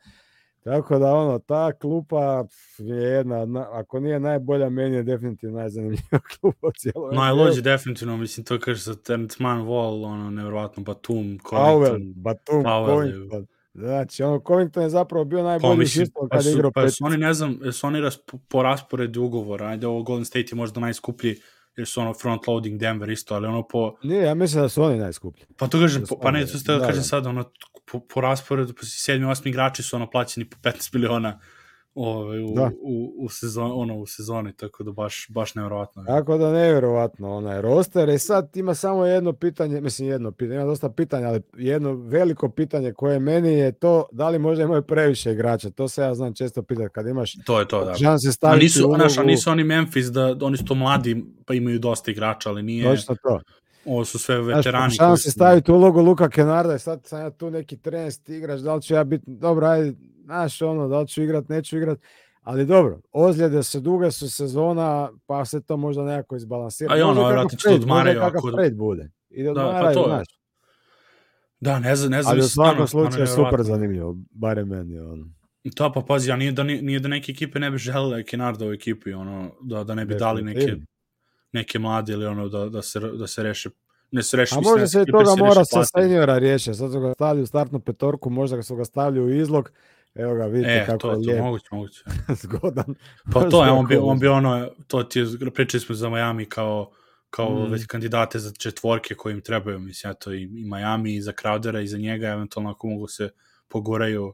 tako da ono, ta klupa je jedna, ako nije najbolja, meni je definitivno najzanimljivija (laughs) klupa u cijeloj. Najlođi definitivno, mislim, to kaže sa Terence Mann, Wall, ono, nevjerovatno, Batum, Covington. Batum, Covington. Znači, ono, Covington je zapravo bio najbolji pa, Houston kad pa igrao pa su oni, ne znam, su oni ras, po rasporedu ugovora, ajde, ovo Golden State je možda najskuplji, jer su ono front loading Denver isto, ali ono po... Nije, ja mislim da su oni najskuplji. Pa to kažem, pa ne, to ste da, kažem da. sad, ono, po, po rasporedu, pa sedmi, osmi igrači su ono plaćeni po 15 miliona ovaj, u, da. u, u, sezon, ono, u sezoni, tako da baš, baš nevjerovatno. Tako da nevjerovatno onaj roster. I sad ima samo jedno pitanje, mislim jedno pitanje, ima dosta pitanja, ali jedno veliko pitanje koje meni je to, da li možda imaju previše igrača. To se ja znam često pitati kad imaš to je to, da. se staviti a nisu, ulogu... a nisu oni Memphis, da oni su to mladi, pa imaju dosta igrača, ali nije... Točno to. Ovo su sve veterani. Znaš, se staviti ulogu Luka Kenarda i sad sam ja tu neki 13 igrač, da li ću ja biti, dobro, ajde, znaš, ono, da li ću igrat, neću igrat, ali dobro, ozljede se duge su sezona, pa se to možda nekako izbalansira. A i ono, će to odmaraju. Možda kakav Fred bude. I da, da pa znaš. Da, ne znam, ne znam. Ali u svakom slučaju super zanimljivo, barem meni, ono. To pa pazi, a nije da, nije da neke ekipe ne bi želele Kenarda u ekipi, ono, da, da ne bi dali neke neke mlade ili ono da, da, se, da se reše ne se reši. A možda se toga mora sa seniora riješiti. Sad su ga stavili u startnu petorku, možda ga su ga stavili u izlog. Evo ga, vidite e, kako to, je. To, moguće, moguće. (laughs) Zgodan. Pa to je, on bi, on bi ono, to ti je, pričali smo za Miami kao, kao mm. već kandidate za četvorke koji im trebaju, mislim, eto, i, i Miami, i za Crowdera, i za njega, eventualno ako mogu se pogoraju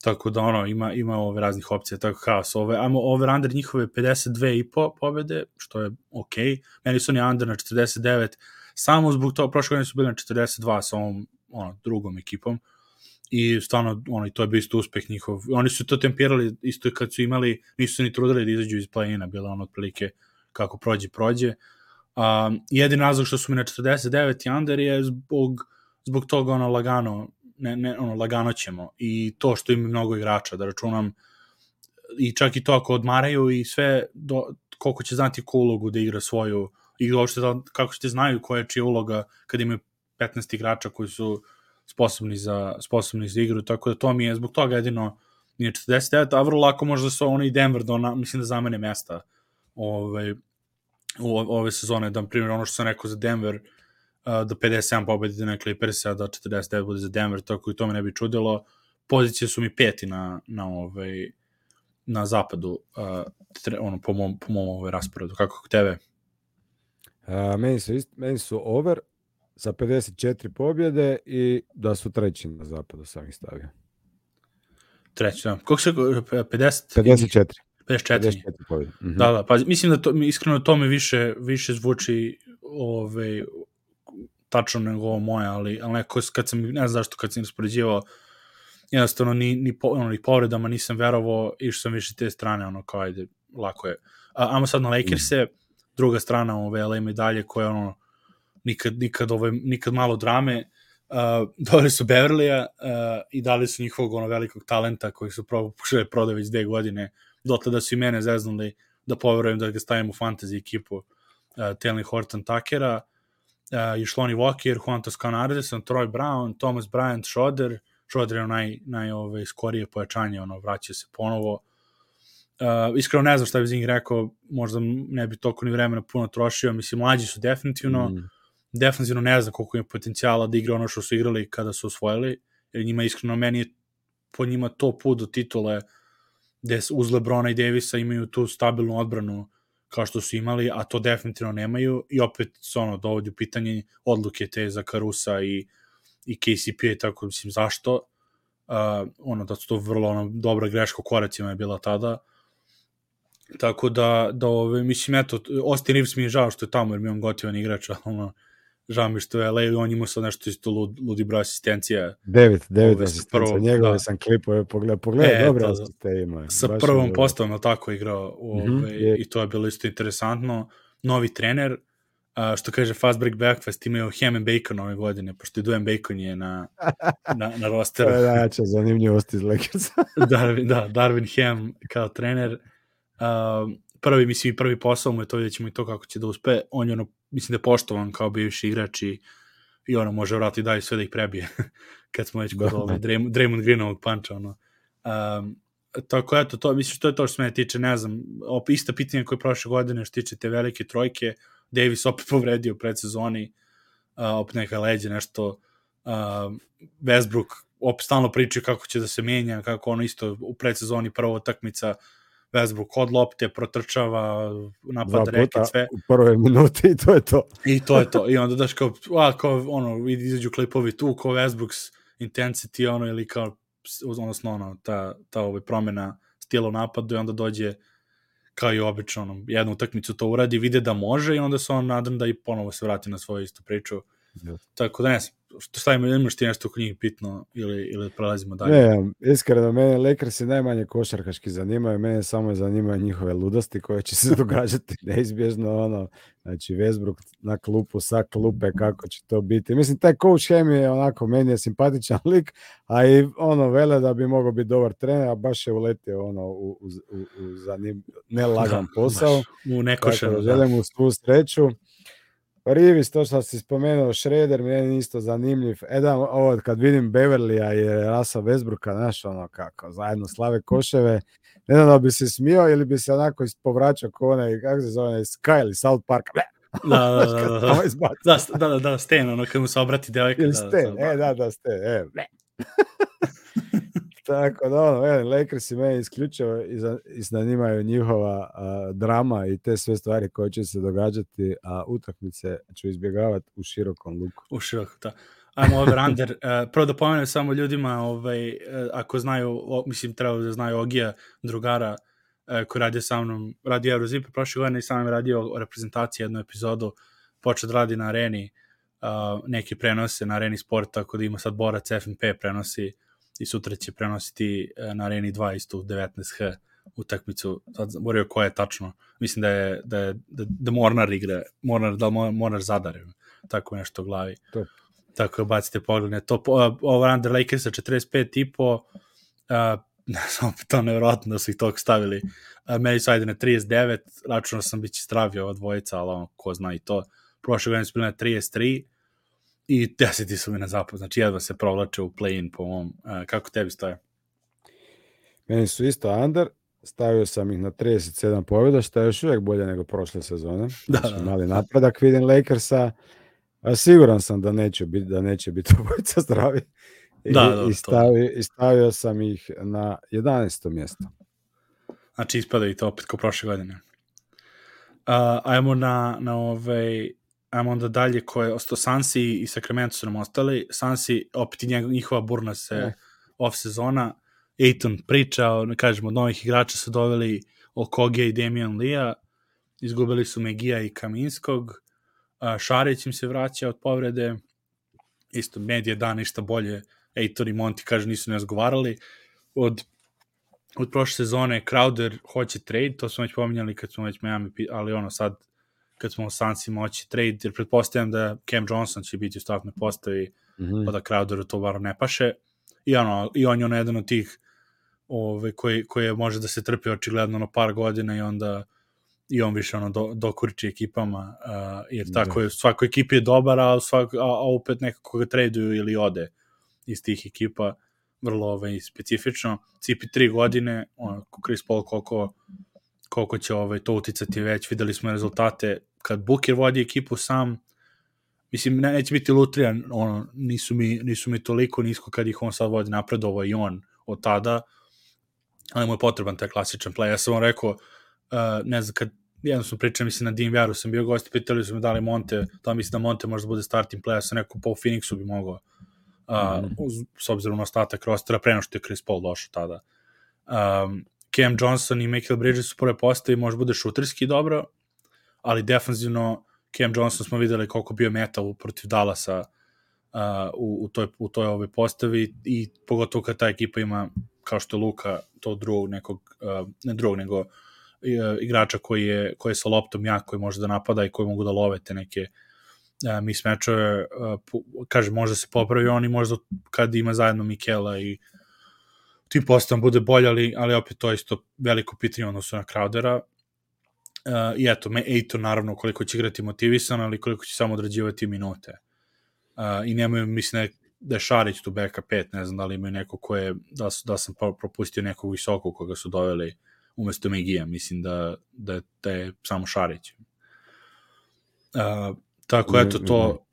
Tako da ono, ima, ima ove raznih opcija, tako haos. Ove, ajmo over under njihove 52 i po pobede, što je ok. Meni su oni under na 49, samo zbog toga, prošle godine su bili na 42 sa ovom ono, drugom ekipom i stvarno, ono, to je bio isto uspeh njihov. Oni su to tempirali isto kad su imali, nisu ni trudili da izađu iz play-ina, bilo ono otprilike kako prođe, prođe. Um, jedin razlog što su mi na 49 i under je zbog, zbog toga ono lagano ne, ne, ono, lagano ćemo. I to što ima mnogo igrača, da računam, i čak i to ako odmaraju i sve, do, koliko će znati ko ulogu da igra svoju, i uopšte da, kako ćete znaju koja je čija uloga kad imaju 15 igrača koji su sposobni za, sposobni za igru, tako da to mi je zbog toga jedino nije 49, a vrlo lako možda su oni i Denver, da ona, mislim da zamene mesta ove, ovaj, u ove sezone, da, primjer, ono što sam rekao za Denver, da 57 pobedi na Clippersa, da 49 bude za Denver, tako i to me ne bi čudilo. Pozicije su mi peti na, na, ovaj, na zapadu, uh, tre, ono, po mom, po mom ovaj rasporedu. Kako kod tebe? A, meni, su meni su over sa 54 pobjede i da su treći na zapadu, sam ih stavio. Treći, da. Koliko se, 50? 54. 54. 54 pobjede. Mm -hmm. Da, da, pa mislim da to, iskreno to me više, više zvuči ovaj, tačno nego ovo moje, ali, ali neko, kad sam, ne znam zašto, kad sam raspoređivao, jednostavno ni, ni, po, ono, ni povredama nisam verovao, išao sam više te strane, ono, kao ajde, lako je. A, amo sad na Lakers-e, mm. druga strana ove LA medalje koja, ono, nikad, nikad, ove, nikad malo drame, uh, dali su Beverlija uh, i dali su njihovog ono velikog talenta koji su pokušali prodaju već dve godine, dotle da su i mene zeznuli da poverujem da ga stavim u fantasy ekipu uh, Taylor Horton Takera, uh, i Walker, Juan Toscano Anderson, Troy Brown, Thomas Bryant, Schroeder, Schroeder je naj, naj ove, ovaj, skorije pojačanje, ono, vraća se ponovo. Uh, iskreno ne znam šta bi njih rekao, možda ne bi toliko ni vremena puno trošio, mislim, mlađi su definitivno, mm. Definitivno ne znam koliko ima potencijala da igra ono što su igrali kada su osvojili, jer njima iskreno meni je po njima to put do titule gde uz Lebrona i Davisa imaju tu stabilnu odbranu kao što su imali, a to definitivno nemaju i opet se ono dovodi u pitanje odluke te za Karusa i, i KCP i tako, mislim, zašto? Uh, ono, da su to vrlo ono, dobra greška u koracima je bila tada. Tako da, da ove, mislim, eto, Austin Reeves mi je žao što je tamo, jer mi je on gotivan igrač, (laughs) ono, žao mi što je LA, on imao sad nešto isto lud, ludi broj asistencija. Devet, devet asistencija, njegove da. sam klipove pogledao, pogledao, e, dobro asistente ima. Sa prvom je postavom tako igrao ove, mm -hmm, i to je bilo isto interesantno. Novi trener, a, što kaže Fast Break Breakfast, imaju Ham and Bacon ove godine, pošto i Duan Bacon je na, (laughs) na, na rosteru. to je najjača zanimljivost iz Lakersa. (laughs) Darwin, da, Darwin Ham kao trener. Uh, prvi, mislim, prvi posao mu je to, vidjet ćemo i to kako će da uspe. On je ono, mislim da je poštovan kao bivši igrač i, i ono može vrati dalje sve da ih prebije. (laughs) Kad smo već kod ovaj Draymond, Draymond Greenovog panča, ono. Um, tako eto, to, mislim što je to što se mene tiče, ne znam, op, ista pitanja koje prošle godine što tiče te velike trojke, Davis opet (laughs) povredio pred sezoni, uh, opet neka leđe, nešto, uh, Westbrook opet stalno priča kako će da se menja, kako ono isto u predsezoni prva utakmica, Westbrook od lopte, protrčava, napada reket, sve. u prve minute i to je to. I to je to. I onda daš kao, a, kao ono, izađu klipovi tu, kao Westbrook's intensity, ono, ili kao, odnosno, ono, ta, ta ovaj, promena stila u napadu i onda dođe kao i obično, ono, jednu utakmicu to uradi, vide da može i onda se on nadam da i ponovo se vrati na svoju istu priču. Yes. Tako da ne znam, što stavimo, imaš ti nešto oko njih bitno ili, ili prelazimo dalje? Ne, iskreno, mene Lakers i najmanje košarkaški zanimaju, mene samo zanimaju njihove ludosti koje će se (laughs) događati neizbježno, ono, znači Westbrook na klupu, sa klupe, kako će to biti. Mislim, taj coach Hem je onako, meni je simpatičan lik, a i ono, vele da bi mogao biti dobar trener, a baš je uletio ono, u, u, u, u zanim, nelagan posao. Da, u nekošenu, da. Želim mu svu sreću. Rivis, to što si spomenuo, Šreder, meni isto zanimljiv. Jedan, ovo, kad vidim Beverlija i Rasa Westbrooka, znaš, ono kako, zajedno slave koševe, ne znam da bi se smio ili bi se onako povraćao ko onaj, kako se zove, Sky ili South Park. Da, da, da, da, da, da, da, da, Sten, ono, kad mu se obrati devojka. Da, Sten, e, da, da, Sten, e, (laughs) Tako da, ono, jedan, Lakers i meni isključivo iznanimaju njihova a, drama i te sve stvari koje će se događati, a utakmice ću izbjegavati u širokom luku. U širokom, da. Ajmo over under. Uh, prvo da pomenem samo ljudima, ovaj, uh, ako znaju, o, mislim, treba da znaju Ogija, drugara, uh, koji radi sa mnom, radi Eurozip, prošle godine i sam radio o reprezentaciji jednu epizodu, počeo da radi na areni, uh, neke prenose na areni sporta, tako da ima sad borac FNP prenosi i sutra će prenositi e, na Areni 2 isto u 19H utakmicu, sad zaboravio koja je tačno, mislim da je, da je da, da Mornar igra, Mornar, da Mornar zadar, tako nešto u glavi. To. Tako da bacite pogled na to. Over under Lakersa 45 i po, uh, ne znam, to nevjerojatno da su ih toliko stavili. Uh, Mary na 39, računao sam bit će stravio ova dvojica, ali ono, ko zna i to. Prošle godine su bili na 33, i deseti su mi na zapad, znači jedva se provlače u play-in po mom. Uh, kako tebi stoje? Meni su isto under, stavio sam ih na 37 pobjeda, što je još uvijek bolje nego prošle sezone. (laughs) Da, znači, da, mali napredak vidim Lakersa, a siguran sam da neće biti da neće biti (laughs) obojica zdravi. I, da, da, i, stavio, I stavio sam ih na 11. mjesto. Znači ispadaju to opet kao prošle godine. Uh, ajmo na, na ovaj, ajmo onda dalje koje osto Sansi i Sacramento su nam ostali. Sansi, opet i njihova burna se ne. off sezona. Aiton pričao, kažemo, od novih igrača su doveli Okoge i Damian Lija, izgubili su Megija i Kaminskog, Šarić im se vraća od povrede, isto medije da ništa bolje, Aiton i Monti, kaže, nisu ne razgovarali. Od, od prošle sezone Crowder hoće trade, to smo već pominjali kad smo već Miami, ali ono sad kad smo u Sansi moći trade, jer pretpostavljam da Cam Johnson će biti u startnoj postavi, mm -hmm. pa da Crowderu to bar ne paše. I, ono, I on je ono jedan od tih ove, koji, koji može da se trpi očigledno na par godina i onda i on više ono do, dokuriči ekipama, uh, jer tako da. je, svakoj ekipi je dobar, a, svak, a, a opet nekako ga traduju ili ode iz tih ekipa, vrlo ovaj, specifično. Cipi tri godine, ono, Chris Paul koliko, koliko će ovaj, to uticati već, videli smo rezultate, kad Booker vodi ekipu sam, mislim, ne, neće biti lutrija, ono, nisu mi, nisu mi toliko nisko kad ih on sad vodi napredovo i on od tada, ali mu je potreban taj klasičan play. Ja sam vam rekao, uh, ne znam, kad jedno smo pričali, mislim, na DMVR-u sam bio gost, pitali su me da li Monte, da mislim da Monte možda bude starting player, sa neko po Phoenixu bi mogao, uh, mm. uz, s obzirom na ostatak rostera, preno što je Chris Paul došao tada. Um, Cam Johnson i Michael Bridges su prve postavi, može bude šuterski dobro, ali defanzivno Cam Johnson smo videli koliko bio metal protiv Dallasa uh, u, u toj, u toj ovoj postavi i pogotovo kad ta ekipa ima kao što je Luka, to drugog nekog, uh, ne drugog, nego uh, igrača koji je, koji je sa loptom jak, koji može da napada i koji mogu da love te neke uh, mismečove, uh, kaže, možda se popravi on i možda kad ima zajedno Mikela i tim postavom bude bolje, ali, ali opet to je isto veliko pitanje odnosu na Crowdera. Uh, I eto, me Ejton naravno koliko će igrati motivisan, ali koliko će samo odrađivati minute. Uh, I nemaju, mislim, da je Šarić tu beka 5, ne znam da li imaju neko ko je, da, da sam propustio nekog visokog koga su doveli umesto Megija, mislim da, da, da je samo Šarić. Uh, tako, eto, to,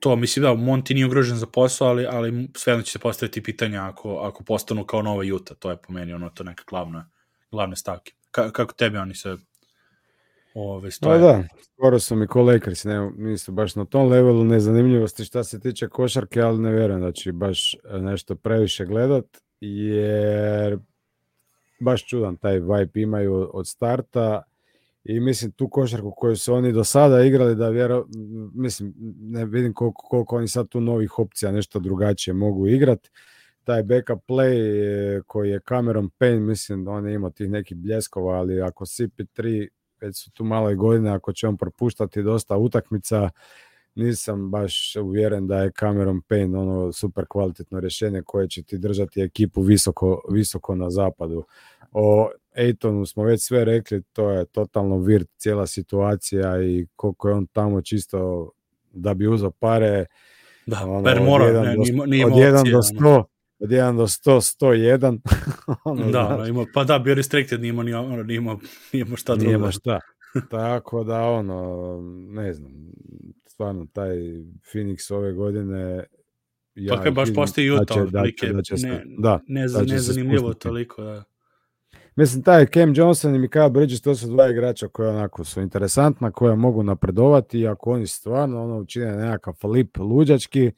to mislim da Monti nije ugrožen za posao, ali, ali svejedno će se postaviti pitanja ako, ako postanu kao nova Juta, to je po meni ono to neka glavna, glavne stavke. Ka, kako tebe oni se ove, stoje? Pa da, skoro su mi ko Lakers, ne, nisu baš na tom levelu nezanimljivosti šta se tiče košarke, ali ne vjerujem da će baš nešto previše gledat, jer baš čudan taj vibe imaju od starta i mislim tu košarku koju su oni do sada igrali da vjero, mislim ne vidim koliko, koliko oni sad tu novih opcija nešto drugačije mogu igrati taj backup play koji je Cameron Payne, mislim da on je imao tih nekih bljeskova, ali ako CP3 već su tu malo i godine, ako će on propuštati dosta utakmica, nisam baš uvjeren da je Cameron Payne ono super kvalitetno rješenje koje će ti držati ekipu visoko, visoko na zapadu. O Ejtonu smo već sve rekli, to je totalno virt cijela situacija i koliko je on tamo čisto da bi uzao pare. Da, ono, per mora, od 1 ne, do, nije, od 1 do 100, od 1 do 100, 101. (laughs) ono, da, znaš, ima, pa da, bio restricted, nije imao, nije imao šta drugo. Nije imao šta. (laughs) Tako da, ono, ne znam, stvarno, taj Phoenix ove godine ja pa je baš postoji Utah, da će, da će, da će se, ne, da, ne, da nezanimljivo toliko, da. Mislim, taj Cam Johnson i Mikael Bridges, to su dva igrača koja onako su interesantna, koja mogu napredovati i ako oni stvarno ono učine nekakav flip luđački,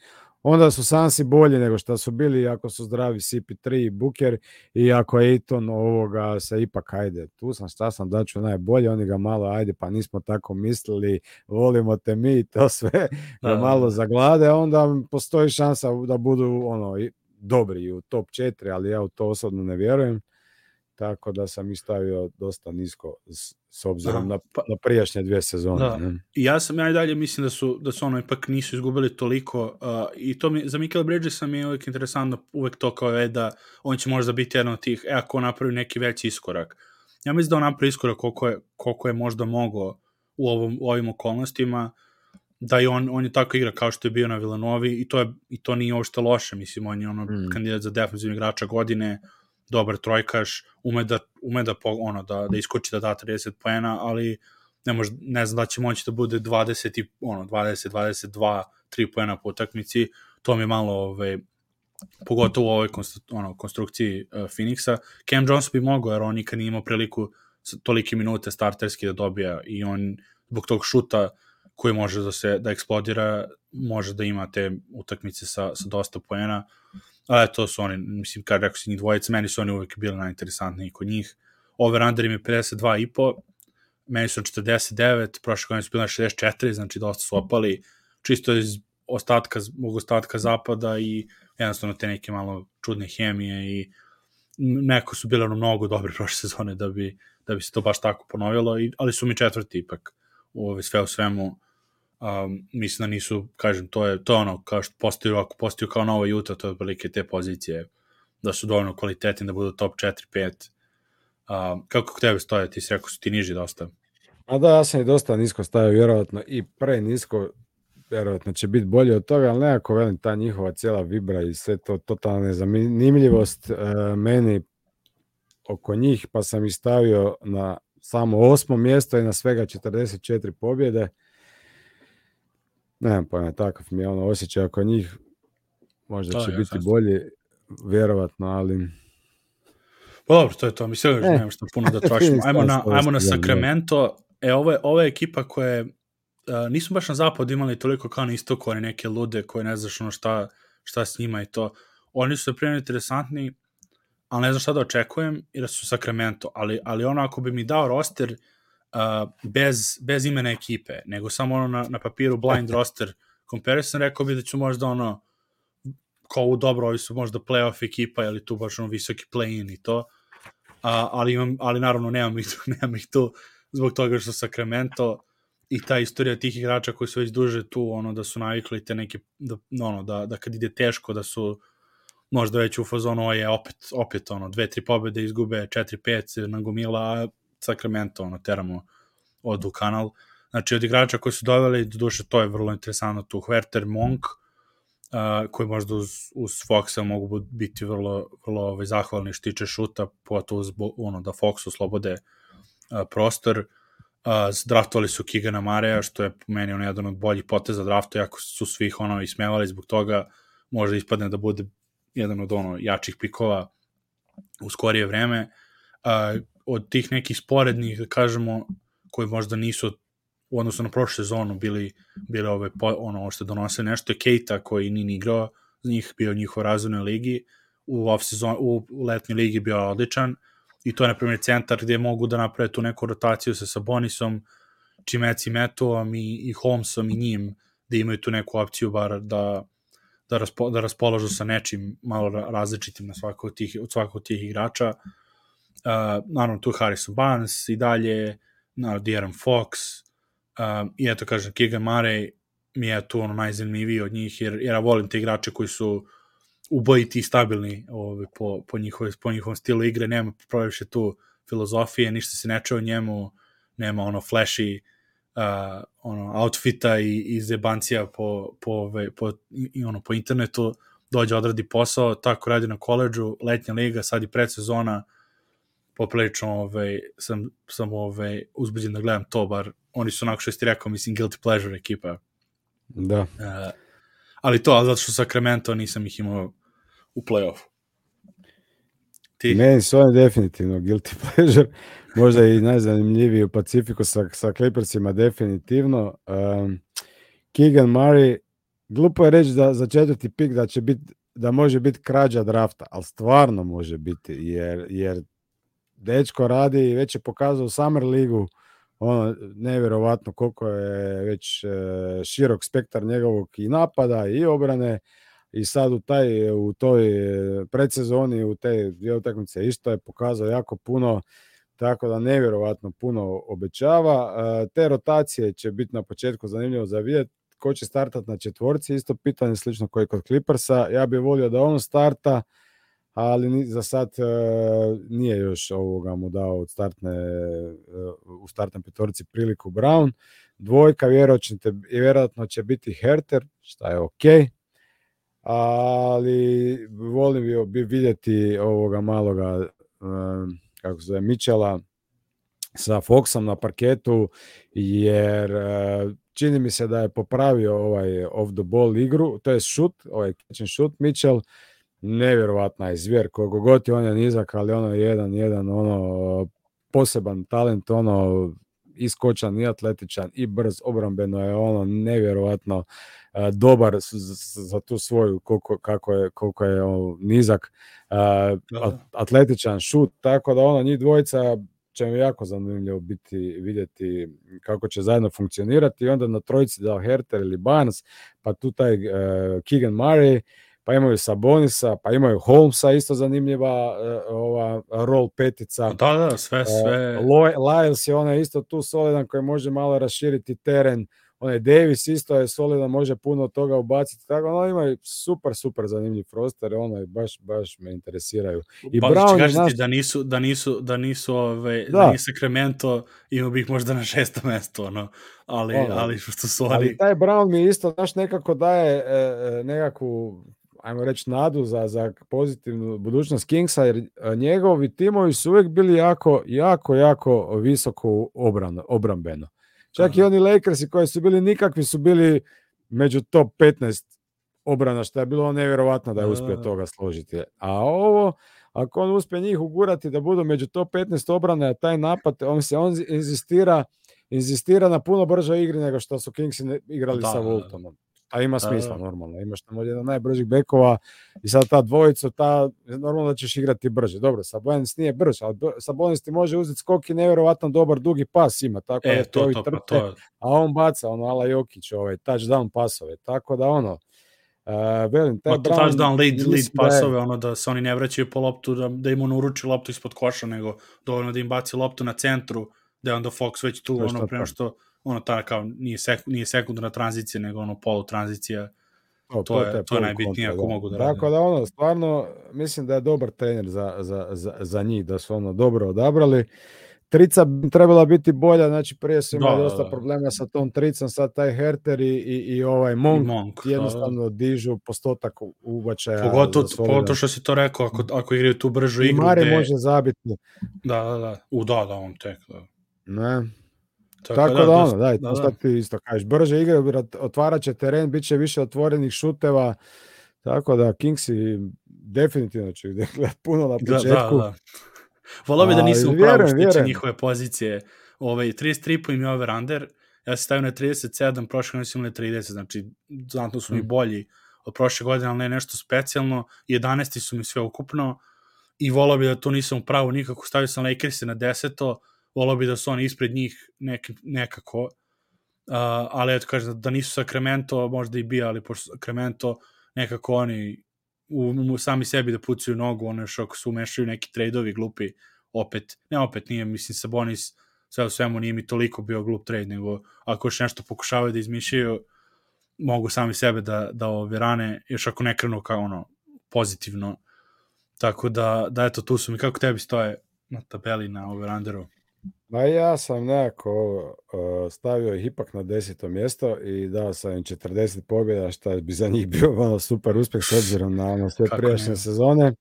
onda su Sansi bolji nego što su bili ako su zdravi CP3 i Booker i ako Ejton ovoga se ipak ajde, tu sam šta sam daću najbolje, oni ga malo ajde pa nismo tako mislili, volimo te mi to sve, da, da malo zaglade, onda postoji šansa da budu ono dobri u top 4, ali ja u to osobno ne vjerujem tako da sam ih stavio dosta nisko s, s obzirom da, na, pa, na prijašnje dvije sezone. Da. Ne? I ja sam ja i dalje mislim da su da su ono ipak nisu izgubili toliko uh, i to mi za Michael Bridgesa mi je uvek interesantno uvek to kao je da on će možda biti jedan od tih e ako napravi neki veći iskorak. Ja mislim da on napravi iskorak koliko je, koliko je možda mogao u, ovom, u ovim okolnostima da i on, on je tako igra kao što je bio na Villanovi i to, je, i to nije uopšte loše, mislim, on je ono mm. kandidat za defensivni igrača godine, dobar trojkaš, ume da, ume da, ono, da, da iskoči da da 30 poena, ali ne, može, ne znam da će moći da bude 20 i, ono, 20, 22, 3 poena po utakmici, to mi je malo, ove, pogotovo u ovoj konstru, ono, konstrukciji uh, Phoenixa. Cam Jones bi mogao, jer on nikad nije imao priliku tolike minute starterski da dobija i on zbog tog šuta koji može da se da eksplodira, može da ima te utakmice sa, sa dosta poena. A to su oni, mislim, kad rekao si njih dvojica, meni su oni uvek bili najinteresantniji kod njih. Over-under im je 52,5, meni su 49, prošle godine su bili na 64, znači dosta su opali, čisto iz ostatka, mogu ostatka zapada i jednostavno te neke malo čudne hemije i neko su ono mnogo dobri (laughs) prošle sezone da bi, da bi se to baš tako ponovilo, i, ali su mi četvrti ipak u ove, sve u svemu um, mislim da nisu, kažem, to je, to je ono, kao što postaju, ako postaju kao nova Juta, to je otprilike te pozicije, da su dovoljno kvalitetni, da budu top 4-5. Um, kako tebe stoje, ti si rekao su ti niži dosta? A da, ja sam i dosta nisko stavio, vjerojatno i pre nisko, vjerojatno će biti bolje od toga, ali nekako velim ta njihova cijela vibra i sve to totalna nezanimljivost e, meni oko njih, pa sam ih stavio na samo osmo mjesto i na svega 44 pobjede. Nemam pojma, takav mi je ono osjećaj oko njih. Možda će biti bolji, vjerovatno, ali... Pa dobro, to je to. Mislim, da nemam što puno da trašimo. (laughs) Ajmo na, ajmo na Sacramento. E, ovo je, ovo je ekipa koja je... Uh, nisu baš na zapad imali toliko kao na istoku, oni neke lude koje ne znaš ono šta, šta s njima i to. Oni su primjer interesantni, ali ne znam šta da očekujem, jer su Sacramento. Ali, ali ono, ako bi mi dao roster uh, bez, bez imena ekipe, nego samo ono na, na papiru blind (laughs) roster comparison, rekao bi da ću možda ono kao u dobro, ovi su možda playoff ekipa, ili tu baš ono visoki play-in i to, a, ali, imam, ali naravno nemam ih, tu, (laughs) nemam ih tu zbog toga što Sacramento i ta istorija tih igrača koji su već duže tu, ono da su navikli te neke, da, ono, da, da kad ide teško da su možda već u fazonu je opet, opet ono, dve, tri pobjede izgube, četiri, pet na gomila, a Sacramento, ono, teramo od u kanal. Znači, od igrača koji su doveli, do duše, to je vrlo interesantno tu, Hwerter Monk, uh, koji možda uz, uz Foxa mogu biti vrlo, vrlo ovaj, zahvalni što tiče šuta, pogotovo uz, ono, da Fox slobode uh, prostor. Uh, draftovali su Kigana Mareja, što je po meni on jedan od boljih poteza drafta, jako su svih ono ismevali zbog toga, možda ispadne da bude jedan od ono jačih pikova u skorije vreme. Uh, od tih nekih sporednih, da kažemo, koji možda nisu u odnosu na prošlu sezonu bili, bili ove, ono što donose nešto je Keita koji nije igrao za njih, bio u njihovoj razvojnoj ligi, u, off sezon, u, u letnjoj ligi bio odličan i to je na primjer centar gde mogu da naprave tu neku rotaciju sa Sabonisom, Čimeci Metovom i, i Holmesom i njim, da imaju tu neku opciju bar da, da, raspo, da raspolažu sa nečim malo različitim na svako od tih, od svakog od tih igrača. Uh, naravno, tu Harrison Barnes i dalje, naravno, De'Aaron Fox, Um, I eto, kažem, Keegan Murray mi je tu ono najzanimljiviji od njih, jer, jer ja volim te igrače koji su ubojiti i stabilni ovaj, po, po, njihove, po njihovom stilu igre, nema proviše tu filozofije, ništa se ne čeo njemu, nema ono flashy uh, ono outfita i, i zebancija po, po, ovaj, po, i, ono, po internetu, dođe odradi posao, tako radi na koleđu, letnja liga, sad i predsezona, poprilično ovaj, sam, sam ovaj, uzbuđen da gledam to, bar oni su onako što ti rekao, mislim, guilty pleasure ekipa. Da. Uh, ali to, ali zato što Sacramento nisam ih imao u play-offu. Ti? Meni su oni definitivno guilty (laughs) pleasure, možda i najzanimljiviji u Pacifiku sa, sa Clippersima definitivno. Um, Keegan Murray, glupo je reći da za četvrti pik da će biti da može biti krađa drafta, ali stvarno može biti, jer, jer dečko radi i već je pokazao Summer ligu ono, nevjerovatno koliko je već e, širok spektar njegovog i napada i obrane i sad u taj u toj predsezoni u te dvije utakmice isto je pokazao jako puno tako da nevjerovatno puno obećava. E, te rotacije će biti na početku zanimljivo za vidjeti ko će startati na četvorci, isto pitanje slično koji kod Clippersa. Ja bih volio da on starta, ali za sad uh, nije još ovoga mu dao od startne, uh, u startnoj petorici priliku Brown. Dvojka vjerojatno će biti Herter, šta je ok, ali volim bi vidjeti ovoga maloga, uh, kako se zove, Mičela sa Foxom na parketu, jer čini mi se da je popravio ovaj off the ball igru, to je šut, ovaj catch and shoot Mitchell, nevjerovatna je zvjer, koliko god je on je nizak, ali ono jedan, jedan, ono, poseban talent, ono, iskočan i atletičan i brz, obrambeno je ono nevjerovatno dobar za tu svoju koliko, kako je, koliko je ono, nizak, uh, atletičan šut, tako da ono njih dvojica će mi jako zanimljivo biti vidjeti kako će zajedno funkcionirati. I onda na trojici da Herter ili Barnes, pa tu taj uh, Keegan Murray, pa imaju Sabonisa, pa imaju Holmesa, isto zanimljiva uh, ova rol petica. Da, da, sve, sve. Uh, Lyles je onaj isto tu solidan koji može malo raširiti teren, onaj Davis isto je solidan, može puno toga ubaciti, tako ono imaju super, super zanimljiv roster, ono baš, baš me interesiraju. I pa, Brown je naš... da nisu, da nisu, da nisu, ove, da. da nije Sacramento, imao bih možda na šesto mesto, ono, ali, ono, ali što su oni... Ali taj Brown mi isto, znaš, nekako daje e, e nekakvu ajmo reći, nadu za, za pozitivnu budućnost Kingsa, jer njegovi timovi su uvijek bili jako, jako, jako visoko obran, obrambeno. Čak Aha. i oni Lakersi koji su bili nikakvi su bili među top 15 obrana, što je bilo nevjerovatno da je uspio toga složiti. A ovo, ako on uspije njih ugurati da budu među top 15 obrana, taj napad, on se on inzistira, inzistira na puno bržoj igri nego što su Kingsi igrali da, sa Voltonom. A ima smisla, normalno. Imaš tamo jedan najbržih bekova i sad ta dvojica, ta, normalno da ćeš igrati brže. Dobro, Sabonis nije brž, ali Sabonis ti može uzeti skok i nevjerovatno dobar dugi pas ima, tako e, da to, to, trpe, to. a on baca, ono, Ala Jokić, ovaj, touchdown pasove, tako da ono, Uh, velim, taj Brown, touchdown lead, lead da pasove, ono da se oni ne vraćaju po loptu, da, da im on uruči loptu ispod koša, nego dovoljno da im baci loptu na centru, da je onda Fox već tu, ono, prema što ono ta kao nije sek, nije sekundarna tranzicija nego ono polu tranzicija to, to, je, to je najbitnije ako da. mogu da Tako da ono, stvarno, mislim da je dobar trener za, za, za, za njih, da su ono dobro odabrali. Trica bi trebala biti bolja, znači prije su imali da, dosta da, da. problema sa tom tricom, sad taj Herter i, i, i ovaj Monk, Monk jednostavno da. dižu postotak ubačaja. Pogotovo, pogotovo što si to rekao, ako, ako igraju tu bržu igru. I Mari gde... može zabiti. Da, da, da. U, da, da, on tek, da. Ne. Tako, Tako da, da ono, daj, da, da. ti isto kažeš, brže igre, otvarat će teren, bit će više otvorenih šuteva, tako da Kingsi definitivno će (laughs) puno na početku. Da, da, da. Volao bi da nisam u pravu što tiče njihove pozicije. Ovaj, 33 im je over under, ja se stavio na 37, prošle godine su imali 30, znači znatno su mi hmm. bolji od prošle godine, ali ne nešto specijalno. 11. su mi sve ukupno i volao bi da to nisam u pravu nikako. Stavio sam Lakers na 10 volao bi da su oni ispred njih nek, nekako, uh, ali eto kažem, da nisu Sacramento, možda i bi, ali pošto Sacramento nekako oni u, u sami sebi da pucaju nogu, ono još ako se umešaju neki trejdovi glupi, opet, ne opet nije, mislim, Sabonis sve u svemu nije mi toliko bio glup trade, nego ako još nešto pokušavaju da izmišljaju, mogu sami sebe da, da ove rane, još ako ne krenu kao ono, pozitivno. Tako da, da eto, tu su mi, kako tebi stoje na tabeli na overunderu? Ma ja sam nekako uh, stavio ih ipak na deseto mjesto i dao sam im 40 pobjeda, što bi za njih bio ono super uspjeh s obzirom na ono sve prijašnje sezone.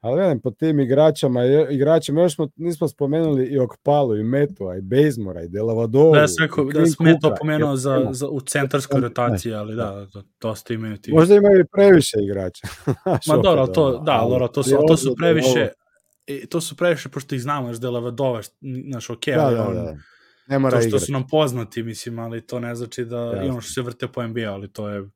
Ali velim, po tim igračama, igračima još smo, nismo spomenuli i Okpalu, i Metua, i Bejzmora, i Delavadolu. Da, sam rekao, da sam Meto pomenuo za, za, u centarskoj rotaciji, ali da, da, dosta imaju ti. Možda imaju previše igrača. (laughs) Ma dobro, to, da, dobro, to su, to su previše, e, to su previše, pošto ih znamo, znaš, Delavadova, znaš, ok, da, ali da, on, da. Ne mora to što igrati. su nam poznati, mislim, ali to ne znači da ja. i ono što se vrte po NBA, ali to je...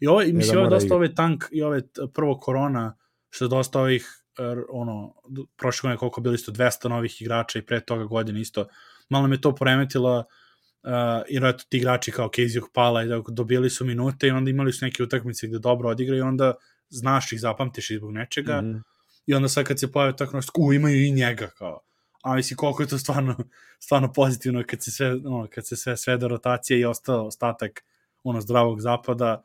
I ovo, i mislim, ovo je dosta ovaj tank i ove prvo korona, što je dosta ovih, er, ono, prošle godine koliko bili isto 200 novih igrača i pre toga godine isto, malo me to poremetilo, uh, jer eto ti igrači kao Casey Pala i da dobili su minute i onda imali su neke utakmice gde dobro odigraju i onda znaš ih, zapamtiš ih zbog nečega, mm -hmm i onda sad kad se pojave tako nešto, u, imaju i njega, kao. A misli, koliko je to stvarno, stvarno pozitivno kad se sve, ono, kad se sve svede rotacije i ostao ostatak ono zdravog zapada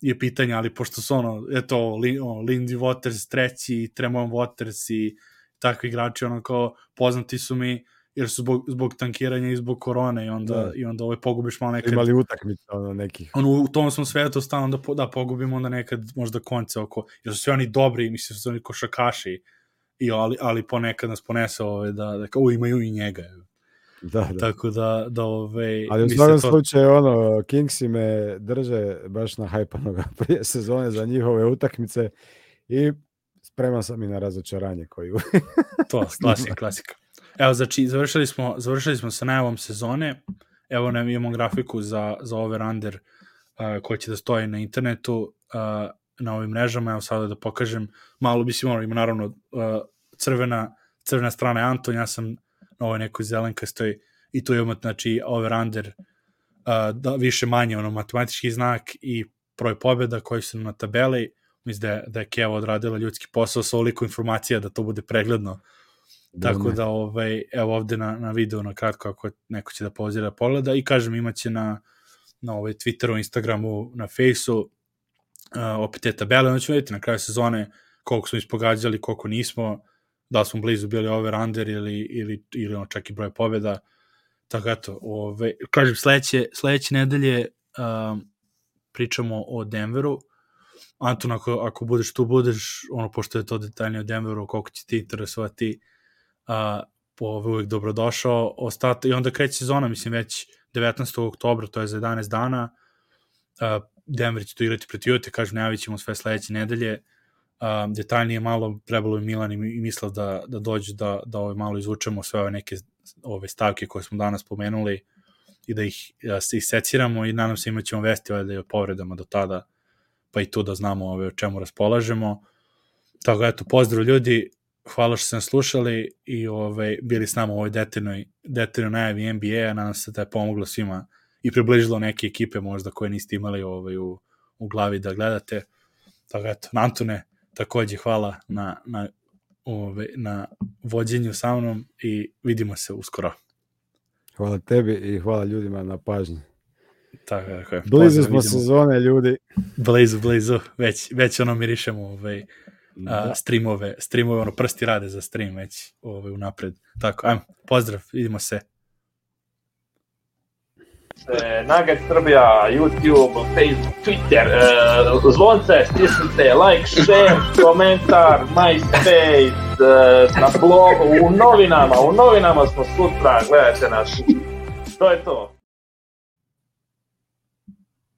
je pitanje, ali pošto su ono, eto, ono, Lindy Waters treći, Tremon Waters i takvi igrači, ono kao, poznati su mi, jer su zbog, zbog tankiranja i zbog korone i onda, da. i onda ovaj pogubiš malo nekad... Imali utakmice ono nekih. Ono, u tom smo svetu stalno da, da pogubimo onda nekad možda konce oko... Jer su sve oni dobri, mislim su oni košakaši, i, ali, ali ponekad nas ponese ovaj, da, da kao, imaju i njega. Da, da. Tako da, da ove, ovaj, Ali u svakom to... slučaju, ono, Kingsi me drže baš na hajpanoga (laughs) prije sezone za njihove utakmice i spreman sam i na razočaranje koju... to, (laughs) klasika, klasika. Evo, znači, završili smo, završili smo sa najavom sezone. Evo nam imamo grafiku za, za over-under uh, koji će da stoji na internetu uh, na ovim mrežama. Evo sada da pokažem. Malo bi si morao, ima naravno uh, crvena, crvena strana je Anton, ja sam na ovoj nekoj zelenkastoj i tu imamo, znači, over-under uh, da, više manje, ono, matematički znak i broj pobjeda koji su na tabeli. Mislim da je, da je Keva odradila ljudski posao sa oliko informacija da to bude pregledno Tako da, ovaj, evo ovde na, na videu na kratko, ako neko će da pauzira da pogleda i kažem imaće na, na ovaj Twitteru, Instagramu, na Faceu, uh, opet te tabele, onda ćemo vidjeti na kraju sezone koliko smo ispogađali, koliko nismo, da smo blizu bili over under ili, ili, ili ono čak i broj pobjeda. Tako eto, ove, kažem, sledeće, sledeće nedelje um, pričamo o Denveru. Anton, ako, ako budeš tu, budeš, ono, pošto je to detaljnije o Denveru, koliko će ti interesovati, uh, po uvek dobrodošao. Ostata, I onda kreće sezona, mislim, već 19. oktobra, to je za 11 dana. Uh, Denver će to igrati protiv Ute, kažem, najavit ćemo sve sledeće nedelje. Um, detaljnije malo trebalo je Milan i Mislav da, da dođu da, da ove malo izvučemo sve ove neke ove stavke koje smo danas pomenuli i da ih da se iseciramo i nadam se imaćemo vesti da je o povredama do tada pa i tu da znamo ove, o čemu raspolažemo. Tako eto, pozdrav ljudi, hvala što ste nas slušali i ovaj, bili s nama u ovoj detaljnoj, detaljnoj najavi NBA-a, nadam se da je pomoglo svima i približilo neke ekipe možda koje niste imali ovaj, u, u glavi da gledate. Tako eto, Antone, takođe hvala na, na, ove, na vođenju sa mnom i vidimo se uskoro. Hvala tebi i hvala ljudima na pažnji. Tako, tako je. Blizu smo sezone, ljudi. Blizu, blizu. Već, već ono mirišemo ovaj, da. a, streamove, streamove, ono prsti rade za stream već ovaj, unapred. Tako, ajmo, pozdrav, vidimo se. Nugget Srbija, YouTube, Facebook, Twitter, uh, zvonce, stisnite, like, share, komentar, MySpace, uh, na blogu, u novinama, u novinama smo sutra, gledajte nas. To je to.